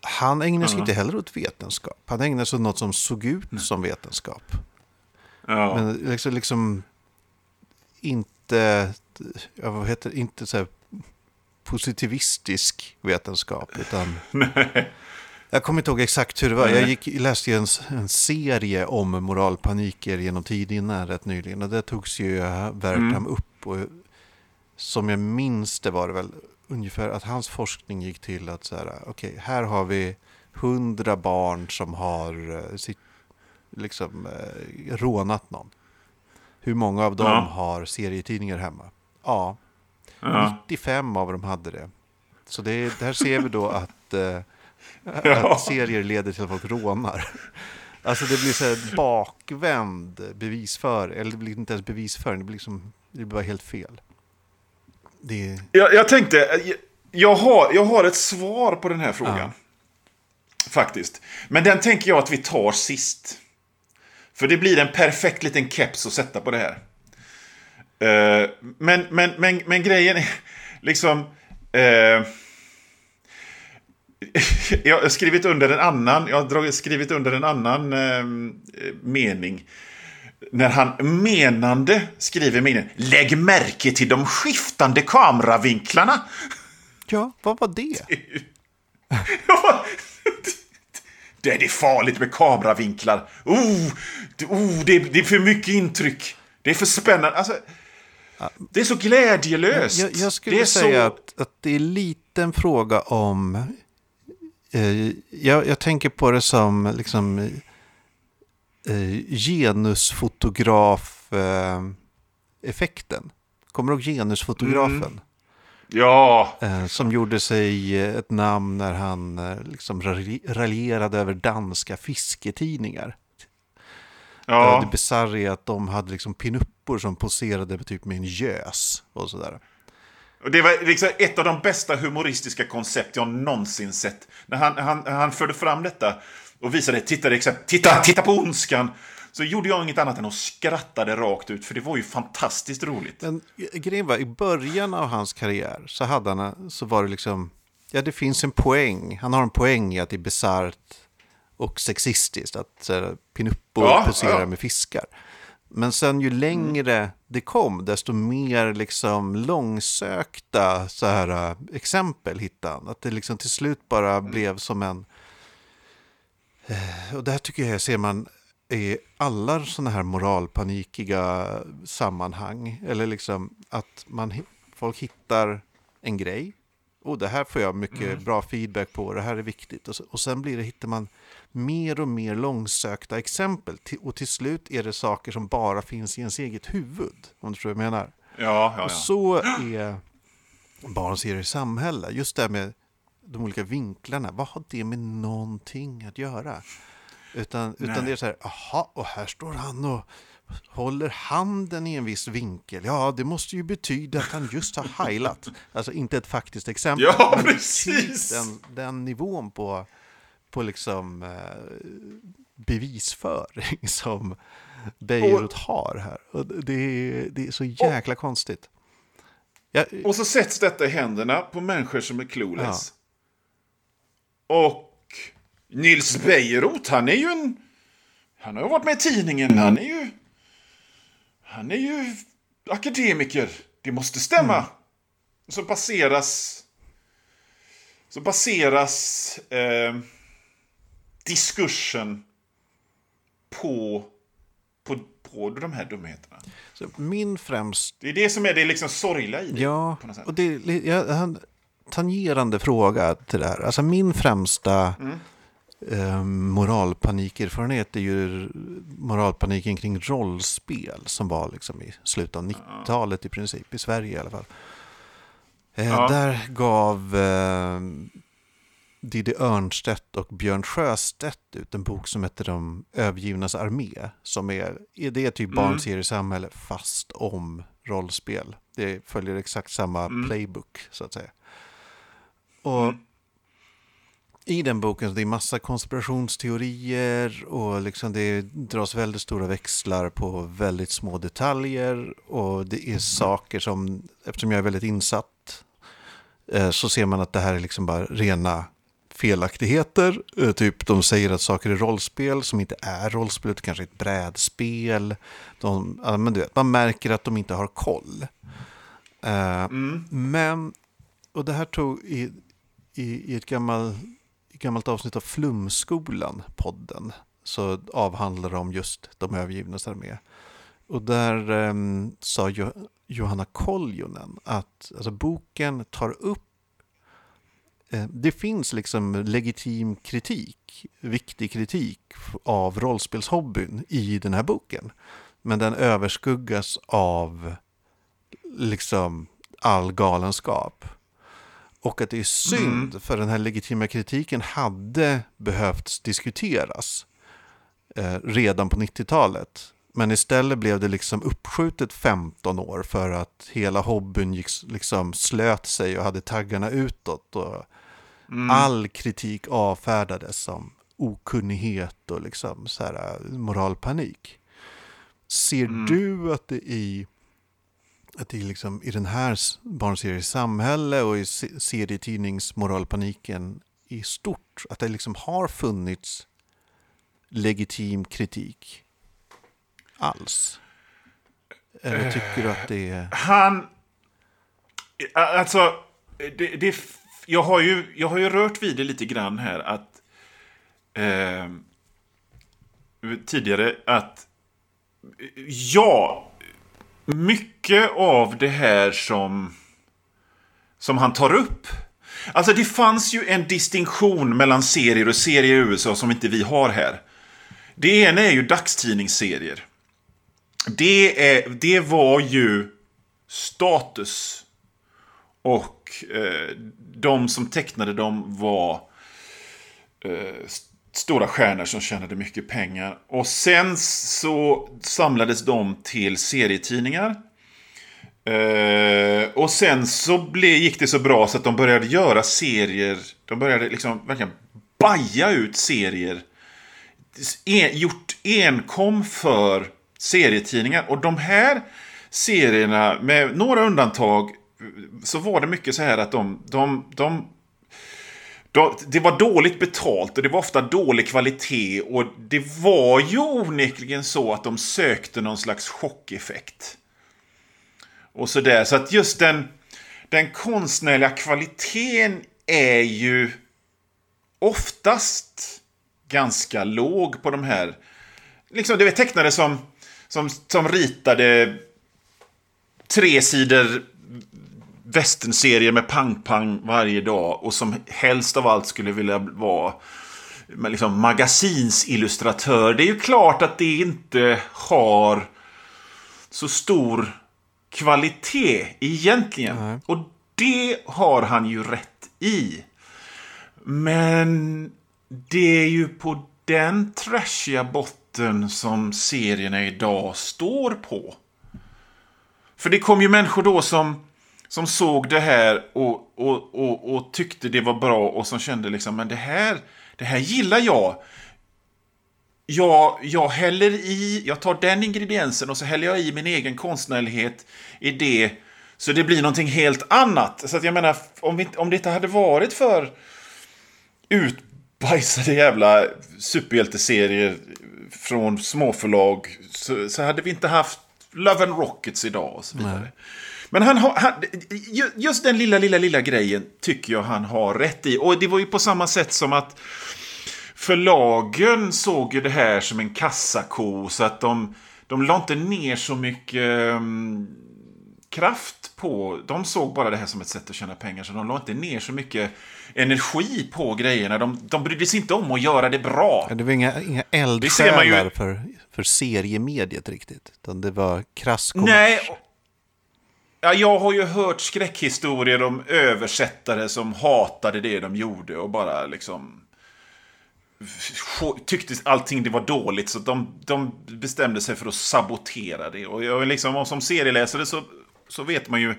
Han ägnar sig inte heller åt vetenskap. Han ägnar sig åt något som såg ut som vetenskap. Ja. Men liksom, liksom inte, ja, vad heter inte så här positivistisk vetenskap. Utan jag kommer inte ihåg exakt hur det var. Jag gick, läste ju en, en serie om moralpaniker genom tidningarna rätt nyligen. Och det togs ju Wertham upp. Och som jag minns det var det väl ungefär att hans forskning gick till att så här, okej, här har vi hundra barn som har eh, sitt, liksom, eh, rånat någon. Hur många av dem Ja. har serietidningar hemma? Ja, Ja. 95 av dem hade det. Så det, där ser vi då att eh, att serier leder till att folk rånar. Alltså det blir så här bakvänd bevisföring, eller det blir inte ens bevisföring, det blir, liksom, det blir bara helt fel. Det... Jag, jag tänkte, jag, jag, har, jag har ett svar på den här frågan. Ja. Faktiskt. Men den tänker jag att vi tar sist. För det blir en perfekt liten keps att sätta på det här. Uh, men, men, men, men grejen är liksom... Uh, jag har skrivit under en annan, jag har skrivit under en annan uh, mening. När han menande skriver meningen Lägg märke till de skiftande kameravinklarna. Ja, vad var det? det är farligt med kameravinklar. Oh, oh det, det är för mycket intryck. Det är för spännande. Alltså, det är så glädjelöst. Jag, jag skulle säga så... att, att det är lite en fråga om... Eh, jag, jag, tänker på det som liksom, genusfotograf-effekten. Eh, Kommer du ihåg genusfotografen? Mm. Ja. Eh, som gjorde sig ett namn när han eh, liksom raljerade över danska fisketidningar. Ja. Det bisarra är att de hade liksom pinuppor som poserade typ med en gös och sådär. Och det var liksom ett av de bästa humoristiska koncept jag någonsin sett. När han, han, han förde fram detta och visade, titta, titta, titta på ondskan så gjorde jag inget annat än att skrattade rakt ut, för det var ju fantastiskt roligt. Men grejen var, i början av hans karriär så, hade han, så var det liksom, ja det finns en poäng, han har en poäng i att det är bisarrt och sexistiskt att pinuppor ja, poserar ja. med fiskar. Men sen ju längre det kom, desto mer liksom långsökta så här, uh, exempel hittade han. Att det liksom till slut bara mm. blev som en... Uh, och där tycker jag ser man i alla sådana här moralpanikiga sammanhang. Eller liksom att man, folk hittar en grej. Och det här får jag mycket mm. bra feedback på, det här är viktigt. Och, så, och sen blir det, hittar man mer och mer långsökta exempel. Och till slut är det saker som bara finns i ens eget huvud. Om du förstår vad jag menar. Ja, ja, ja. Och så är barnserier i samhälle. Just det här med de olika vinklarna. Vad har det med någonting att göra? Utan, utan det är så här, aha, och här står han och håller handen i en viss vinkel. Ja, det måste ju betyda att han just har heilat. Alltså inte ett faktiskt exempel. Ja, men precis! Den, den nivån på, på liksom eh, bevisföring som Beirut har här. Och det, är, det är så jäkla och, konstigt. Jag, och så sätts detta i händerna på människor som är clueless. Ja. Och Nils Bejerot, han är ju en... Han har varit med i tidningen. Han är ju... Han är ju akademiker. Det måste stämma. Mm. Så baseras... Så baseras eh, diskursen på, på, på de här dumheterna. Så min främst... Det är det som är det liksom sorgliga i det. Ja, och det är en tangerande fråga till det här. Alltså min främsta mm eh, moralpanikerfarenhet är ju moralpaniken kring rollspel som var liksom i slutet av 90-talet i princip, i Sverige i alla fall. Eh, ja. Där gav eh, Diddy Örnstedt och Björn Sjöstedt ut en bok som heter De övergivnas armé. Som är, det är typ mm. barnseriesamhälle fast om rollspel. Det följer exakt samma mm. playbook så att säga. Och mm i den boken så det är massa konspirationsteorier och liksom det dras väldigt stora växlar på väldigt små detaljer och det är saker som, eftersom jag är väldigt insatt, eh, så ser man att det här är liksom bara rena felaktigheter. Eh, typ de säger att saker är rollspel som inte är rollspel, utan kanske ett brädspel. De, men du vet, man märker att de inte har koll. Eh, mm. Men, och det här tog i, i, ett gammalt gammalt avsnitt av Flumskolan, podden, så avhandlar de just de övergivnas armé. Och där eh, sa jo Johanna Koljonen att alltså, boken tar upp eh, det finns liksom legitim kritik, viktig kritik av rollspelshobbyn i den här boken. Men den överskuggas av liksom all galenskap. Och att det är synd, för den här legitima kritiken hade behövt diskuteras eh, redan på 90-talet. Men istället blev det liksom uppskjutet 15 år för att hela hobbyn gick, liksom slöt sig och hade taggarna utåt. Och All kritik avfärdades som okunnighet och liksom så här, eh, moralpanik. Ser du att det i, att det liksom, i den här barnseriens samhälle och i serietidningsmoralpaniken i stort, att det liksom har funnits legitim kritik alls? Eller tycker du att det är... Eh, han... Alltså, det, det, jag, har ju, jag har ju rört vid det lite grann här att... Eh, tidigare att... Ja, mycket av det här som... Som han tar upp. Alltså det fanns ju en distinktion mellan serier och serier i USA som inte vi har här. Det ena är ju dagstidningsserier. Det, är, det var ju status. Och eh, de som tecknade dem var eh, stora stjärnor som tjänade mycket pengar. Och sen så samlades de till serietidningar. Eh, och sen så ble, gick det så bra så att de började göra serier. De började liksom verkligen baja ut serier en, gjort enkom för serietidningar. Och de här serierna, med några undantag, så var det mycket så här att de, de, de de, det var dåligt betalt och det var ofta dålig kvalitet och det var ju onekligen så att de sökte någon slags chockeffekt. Och sådär, så att just den, den konstnärliga kvaliteten är ju oftast ganska låg på de här. Liksom, det var tecknare som, som, som ritade tre sidor västernserier med pang-pang varje dag och som helst av allt skulle vilja vara liksom magasinsillustratör. Det är ju klart att det inte har så stor kvalitet egentligen. Och det har han ju rätt i. Men det är ju på den trashiga botten som serierna idag står på. För det kom ju människor då som, som såg det här och, och, och, och tyckte det var bra och som kände liksom, men det här, det här gillar jag. Jag, jag häller i, jag tar den ingrediensen och så häller jag i min egen konstnärlighet i det. Så det blir någonting helt annat. Så att jag menar, om, vi, om det inte hade varit för utbajsade jävla superhjälteserier från småförlag så, så hade vi inte haft Love and Rockets idag och så vidare. Men han har, han, ju- just den lilla, lilla, lilla grejen tycker jag han har rätt i. Och det var ju på samma sätt som att förlagen såg ju det här som en kassako så att de, de la inte ner så mycket um, kraft på... De såg bara det här som ett sätt att tjäna pengar så de la inte ner så mycket energi på grejerna. De, de brydde sig inte om att göra det bra. Det var inga, inga eldsjälar ju- för, för seriemediet riktigt. Utan det var krass kommers. Nej. och- Ja, jag har ju hört skräckhistorier om översättare som hatade det de gjorde och bara liksom tyckte allting det var dåligt så de, de bestämde sig för att sabotera det. Och jag, liksom, och som serieläsare så, så vet man ju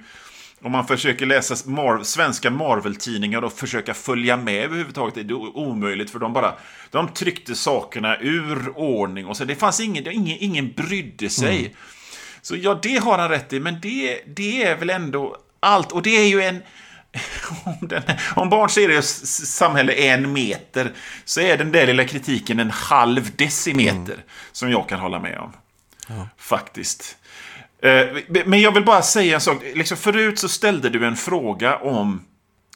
om man försöker läsa Mar svenska Marvel-tidningar och försöka följa med överhuvudtaget är det omöjligt för de bara de tryckte sakerna ur ordning och så det fanns ingen, ingen, ingen brydde sig. Mm. Så ja, det har han rätt i, men det, det är väl ändå allt. Och det är ju en... Om, den, om barnseriers samhälle är en meter så är den där lilla kritiken en halv decimeter som jag kan hålla med om. Faktiskt. Eh, Men jag vill bara säga en sak. Liksom förut så ställde du en fråga om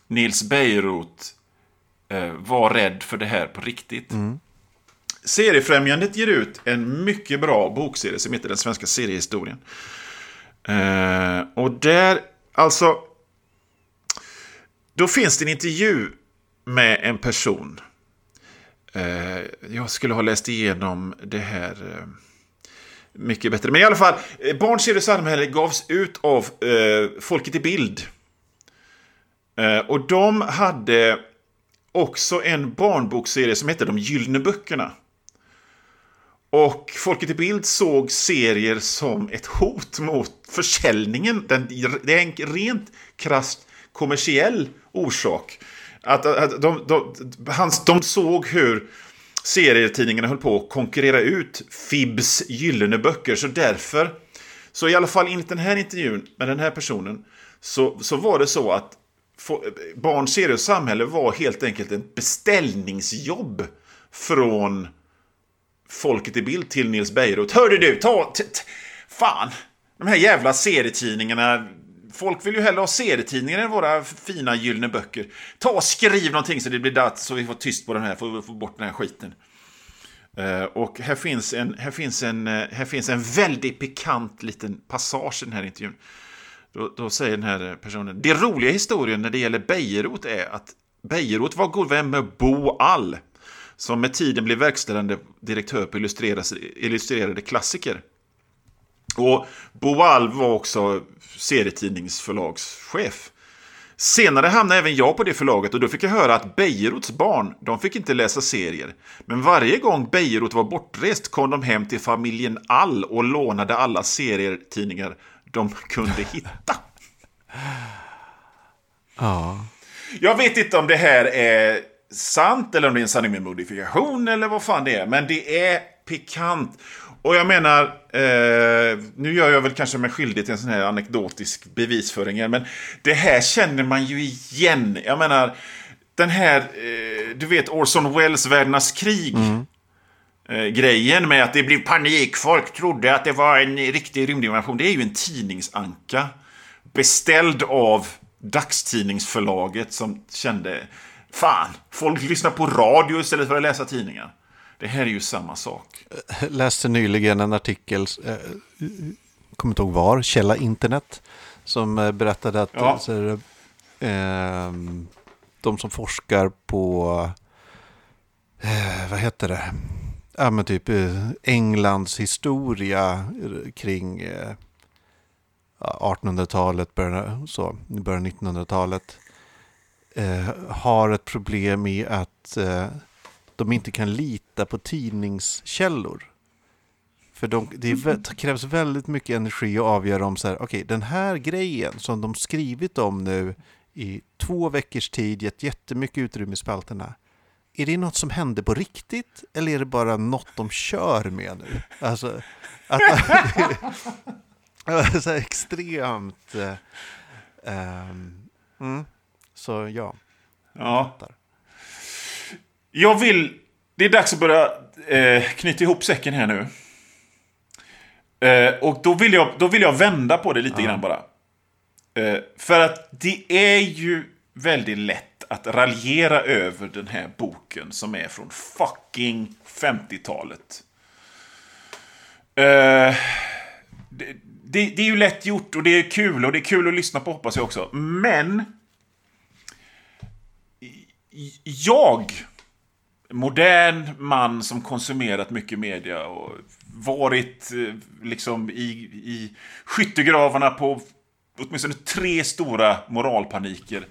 Nils Beirut eh, var rädd för det här på riktigt. Seriefrämjandet ger ut en mycket bra bokserie som heter Den svenska seriehistorien. Eh, och där, alltså... Då finns det en intervju med en person. Eh, jag skulle ha läst igenom det här eh, mycket bättre. Men i alla fall, eh, Barn, ser och samhälle gavs ut av eh, Folket i Bild. Eh, och de hade också en barnbokserie som hette De Gyllene Böckerna. Och Folket i Bild såg serier som ett hot mot försäljningen. Den, det är en rent krasst kommersiell orsak. Att, att de, de, de, de såg hur serietidningarna höll på att konkurrera ut Fibs gyllene böcker. Så därför, så i alla fall enligt den här intervjun med den här personen, så, så var det så att Barn, serie och samhälle var helt enkelt ett beställningsjobb från Folket i Bild till Nils Bejerot. Hörde du, ta... Fan! De här jävla serietidningarna. Folk vill ju hellre ha serietidningar än våra fina gyllene böcker. Ta och skriv någonting så det blir datt så vi får tyst på den här, får få bort den här skiten. Uh, och här finns, en, här, finns en, eh, här finns en väldigt pikant liten passage i den här intervjun. Då, då säger den här personen, det roliga historien när det gäller Bejerot är att Bejerot var god vän med Bo All som med tiden blev verkställande direktör på illustrerade klassiker. Och Boal var också serietidningsförlagschef. Senare hamnade även jag på det förlaget och då fick jag höra att Bejerots barn, de fick inte läsa serier. Men varje gång Bejerot var bortrest kom de hem till familjen All och lånade alla serietidningar de kunde hitta. Ja. Jag vet inte om det här är sant eller om det är en sanning med modifikation eller vad fan det är. Men det är pikant. Och jag menar, eh, nu gör jag väl kanske mig skyldig till en sån här anekdotisk bevisföring. Men det här känner man ju igen. Jag menar, den här, eh, du vet Orson Welles Världarnas krig. Mm. Eh, grejen med att det blev panik. Folk trodde att det var en riktig rymdinvasion. Det är ju en tidningsanka. Beställd av dagstidningsförlaget som kände Fan, folk lyssnar på radio istället för att läsa tidningar. Det här är ju samma sak. Jag läste nyligen en artikel, eh, kommer inte ihåg var, källa internet, som eh, berättade att ja. så, eh, de som forskar på, eh, vad heter det, ja men typ eh, Englands historia kring 1800-talet, början, så, början 1900-talet eh, har ett problem i att eh, de inte kan lita på tidningskällor. För de, det krävs väldigt mycket energi att avgöra om så här, okej, okay, den här grejen som de skrivit om nu i två veckors tid, gett jättemycket utrymme i spalterna. Är det något som hände på riktigt eller är det bara något de kör med nu? Alltså, att, så extremt... Uh, um, mm. Så ja. Ja. Jag vill... Det är dags att börja eh, knyta ihop säcken här nu. Eh, och då vill, jag, då vill jag vända på det lite ja. grann bara. Eh, för att det är ju väldigt lätt att raljera över den här boken som är från fucking 50-talet. Eh, det, det, det, är ju lätt gjort och det är kul och det är kul att lyssna på hoppas jag också. Men jag, modern man som konsumerat mycket media och varit eh, liksom i, i skyttegravarna på åtminstone tre stora moralpaniker.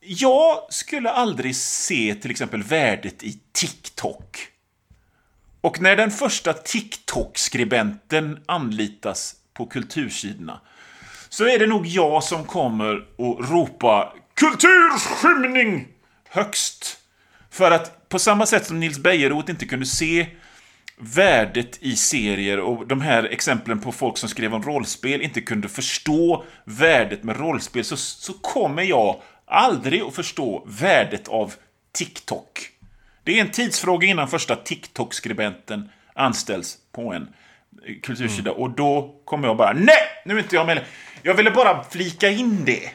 Jag skulle aldrig se till exempel värdet i TikTok. Och när den första TikTok-skribenten anlitas på kultursidorna så är det nog jag som kommer och ropa kulturskymning högst. För att på samma sätt som Nils Bejerot inte kunde se värdet i serier och de här exemplen på folk som skrev om rollspel inte kunde förstå värdet med rollspel så, så kommer jag aldrig att förstå värdet av TikTok. Det är en tidsfråga innan första TikTok-skribenten anställs på en kultursida mm. och då kommer jag bara Nej! Nu är inte jag med. Jag ville bara flika in det.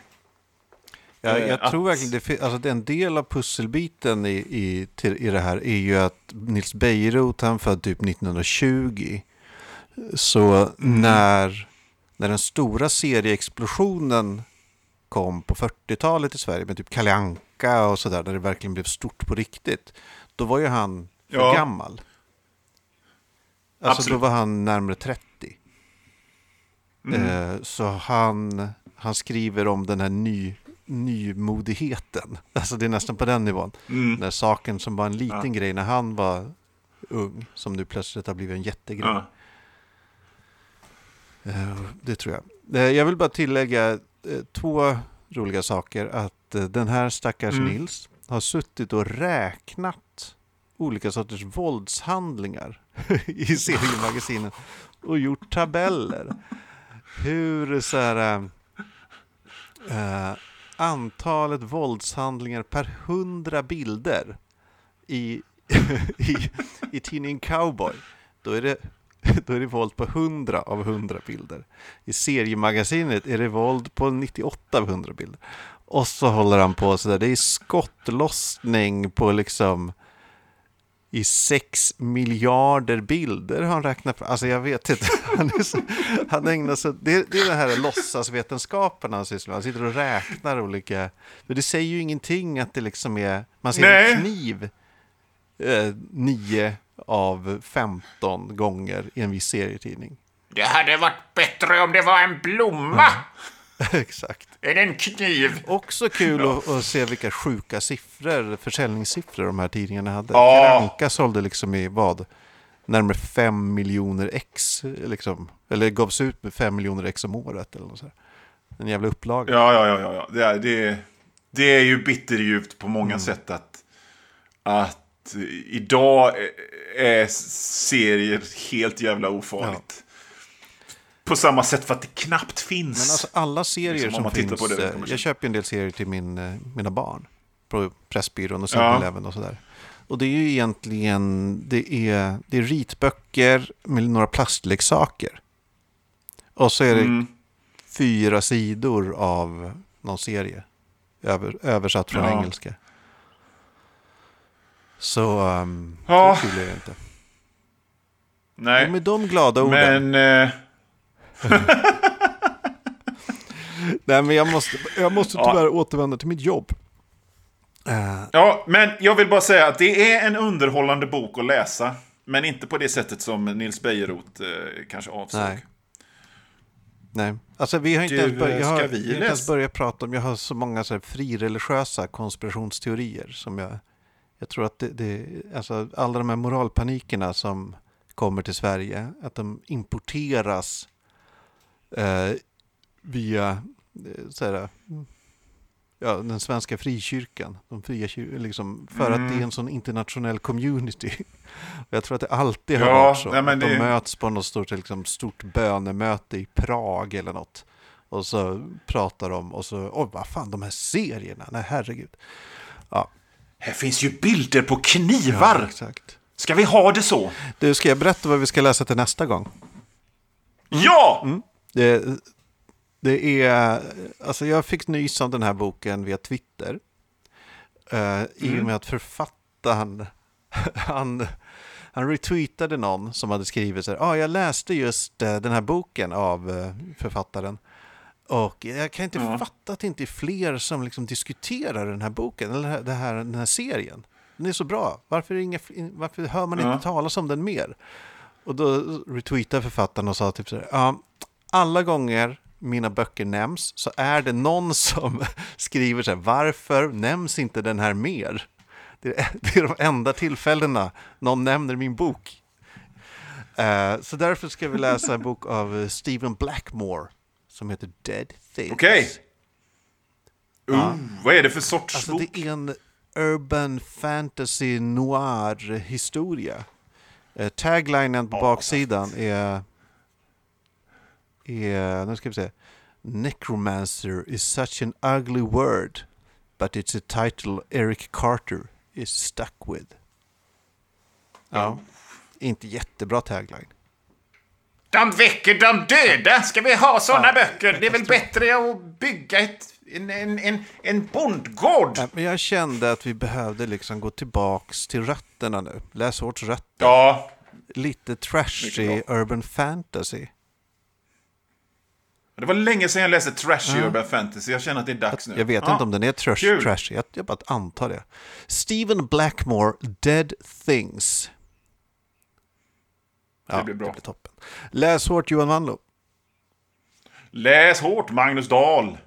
Ja, jag att... tror verkligen det, alltså det en del av pusselbiten i, i, till, i det här är ju att Nils Bejerot, han född typ 1920. Så mm. när, när den stora serieexplosionen kom på 40-talet i Sverige med typ Kalle Anka och sådär, när det verkligen blev stort på riktigt, då var ju han för ja. gammal. Alltså Absolut. då var han närmare 30. Mm. Eh, så han, han skriver om den här ny, nymodigheten. Alltså det är nästan på den nivån. Mm. När saken som var en liten Ja. grej när han var ung, som nu plötsligt har blivit en jättegrej. Ja. Eh, Det tror jag. Eh, Jag vill bara tillägga eh, två roliga saker. Att den här stackars Mm. Nils har suttit och räknat olika sorters våldshandlingar i seriemagasinen och gjort tabeller. Hur så här, eh, antalet våldshandlingar per hundra bilder i, i, i tidningen Cowboy. Då är, det, då är det våld på 100 av 100 bilder. I seriemagasinet är det våld på 98 av 100 bilder. Och så håller han på sådär. Det är skottlossning på liksom i 6 miljarder bilder har han räknat fram. Alltså jag vet inte. Han, är så, han ägnar sig det, det är den här låtsasvetenskapen han sysslar med. Han sitter och räknar olika... Men det säger ju ingenting att det liksom är... Man ser Nej. en kniv eh, 9 av 15 gånger i en viss serietidning. Det hade varit bättre om det var en blomma Exakt. Än en kniv. Också kul att, att se vilka sjuka siffror, försäljningssiffror de här tidningarna hade. Ja. Kalle sålde liksom i vad? Närmare 5 miljoner ex, liksom. Eller gavs ut med 5 miljoner ex om året eller något så här. En jävla upplaga. Ja, ja, ja, ja, ja. Det, är, det, är- det är ju bitterljuvt på många sätt att, att idag är serier helt jävla ofarligt. På samma sätt för att det knappt finns. Men alltså alla serier Liksom, om som man tittar finns. på det eh, jag köper ju en del serier till min, eh, mina barn. På Pressbyrån och Ja. 7-Eleven och sådär. Och det är ju egentligen, det är, det är ritböcker med några plastleksaker. Och så är det Mm. fyra sidor av någon serie. Över, översatt från Ja. engelska. Så, um, Ja. så kul är det inte. Nej, Och med de glada orden. men... Eh, Nej, men jag måste, jag måste Ja. tyvärr återvända till mitt jobb. Eh, ja, men jag vill bara säga att det är en underhållande bok att läsa. Men inte på det sättet som Nils Bejerot eh, kanske avsåg. Nej. Nej, alltså vi har inte Du, ens börjat, jag har, vi har inte ens börjat prata om, jag har så många så här frireligiösa konspirationsteorier som jag, jag tror att det, det, alltså alla de här moralpanikerna som kommer till Sverige, att de importeras eh, via eh, så här, mm, ja, den svenska frikyrkan, de fria kyr, liksom, för att det är en sån internationell community. Jag tror att det alltid har Ja, varit så. nej, att de det- möts på något stort, liksom, stort bönemöte i Prag eller något. Och så pratar de och så, oj vad fan de här serierna, nej herregud. Ja, Här finns ju bilder på knivar! ja exakt. Ska vi ha det så? Du, ska jag berätta vad vi ska läsa till nästa gång? Ja! Det, det är, alltså jag fick nys om den här boken via Twitter. Uh, I och med att författaren, han, han retweetade någon som hade skrivit så här, ah, jag läste just eh, den här boken av eh, författaren. Och jag kan inte Ja. fatta att det inte är fler som liksom diskuterar den här boken, eller det här, den här serien. Den är så bra, varför, inga, varför hör man Ja. inte talas om den mer? Och då retweetade författaren och sa typ så här, ja, alla gånger mina böcker nämns så är det någon som skriver så här, varför nämns inte den här mer? Det är, det är de enda tillfällena någon nämner min bok. Eh, så därför ska vi läsa en bok av eh, Stephen Blackmore som heter Dead Things. Okej. Uh, vad är det för sorts Alltså bok? det är en urban fantasy noir historia. Eh, taglinen på baksidan är, är, nu ska vi se, Necromancer is such an ugly word, but it's a title Eric Carter is stuck with. Ja, inte jättebra tagline. De väcker de döda. Ska vi ha såna böcker? Det är väl bättre att bygga ett, en, en, en, en bondgård? Nej, Men jag kände att vi behövde liksom gå tillbaks till rötterna nu. Läsårets rötter. Ja, Lite trashy urban fantasy. Det var länge sedan jag läste trashy urban fantasy. Jag känner att det är dags nu. Jag vet Ja. inte om den är trash, kul. trashy, jag, jag bara antar det. Stephen Blackmore, Dead Things. Ja, Det blir bra. Det blir toppen. Läs hårt Johan Wanlo. Läs hårt, Magnus Dahl.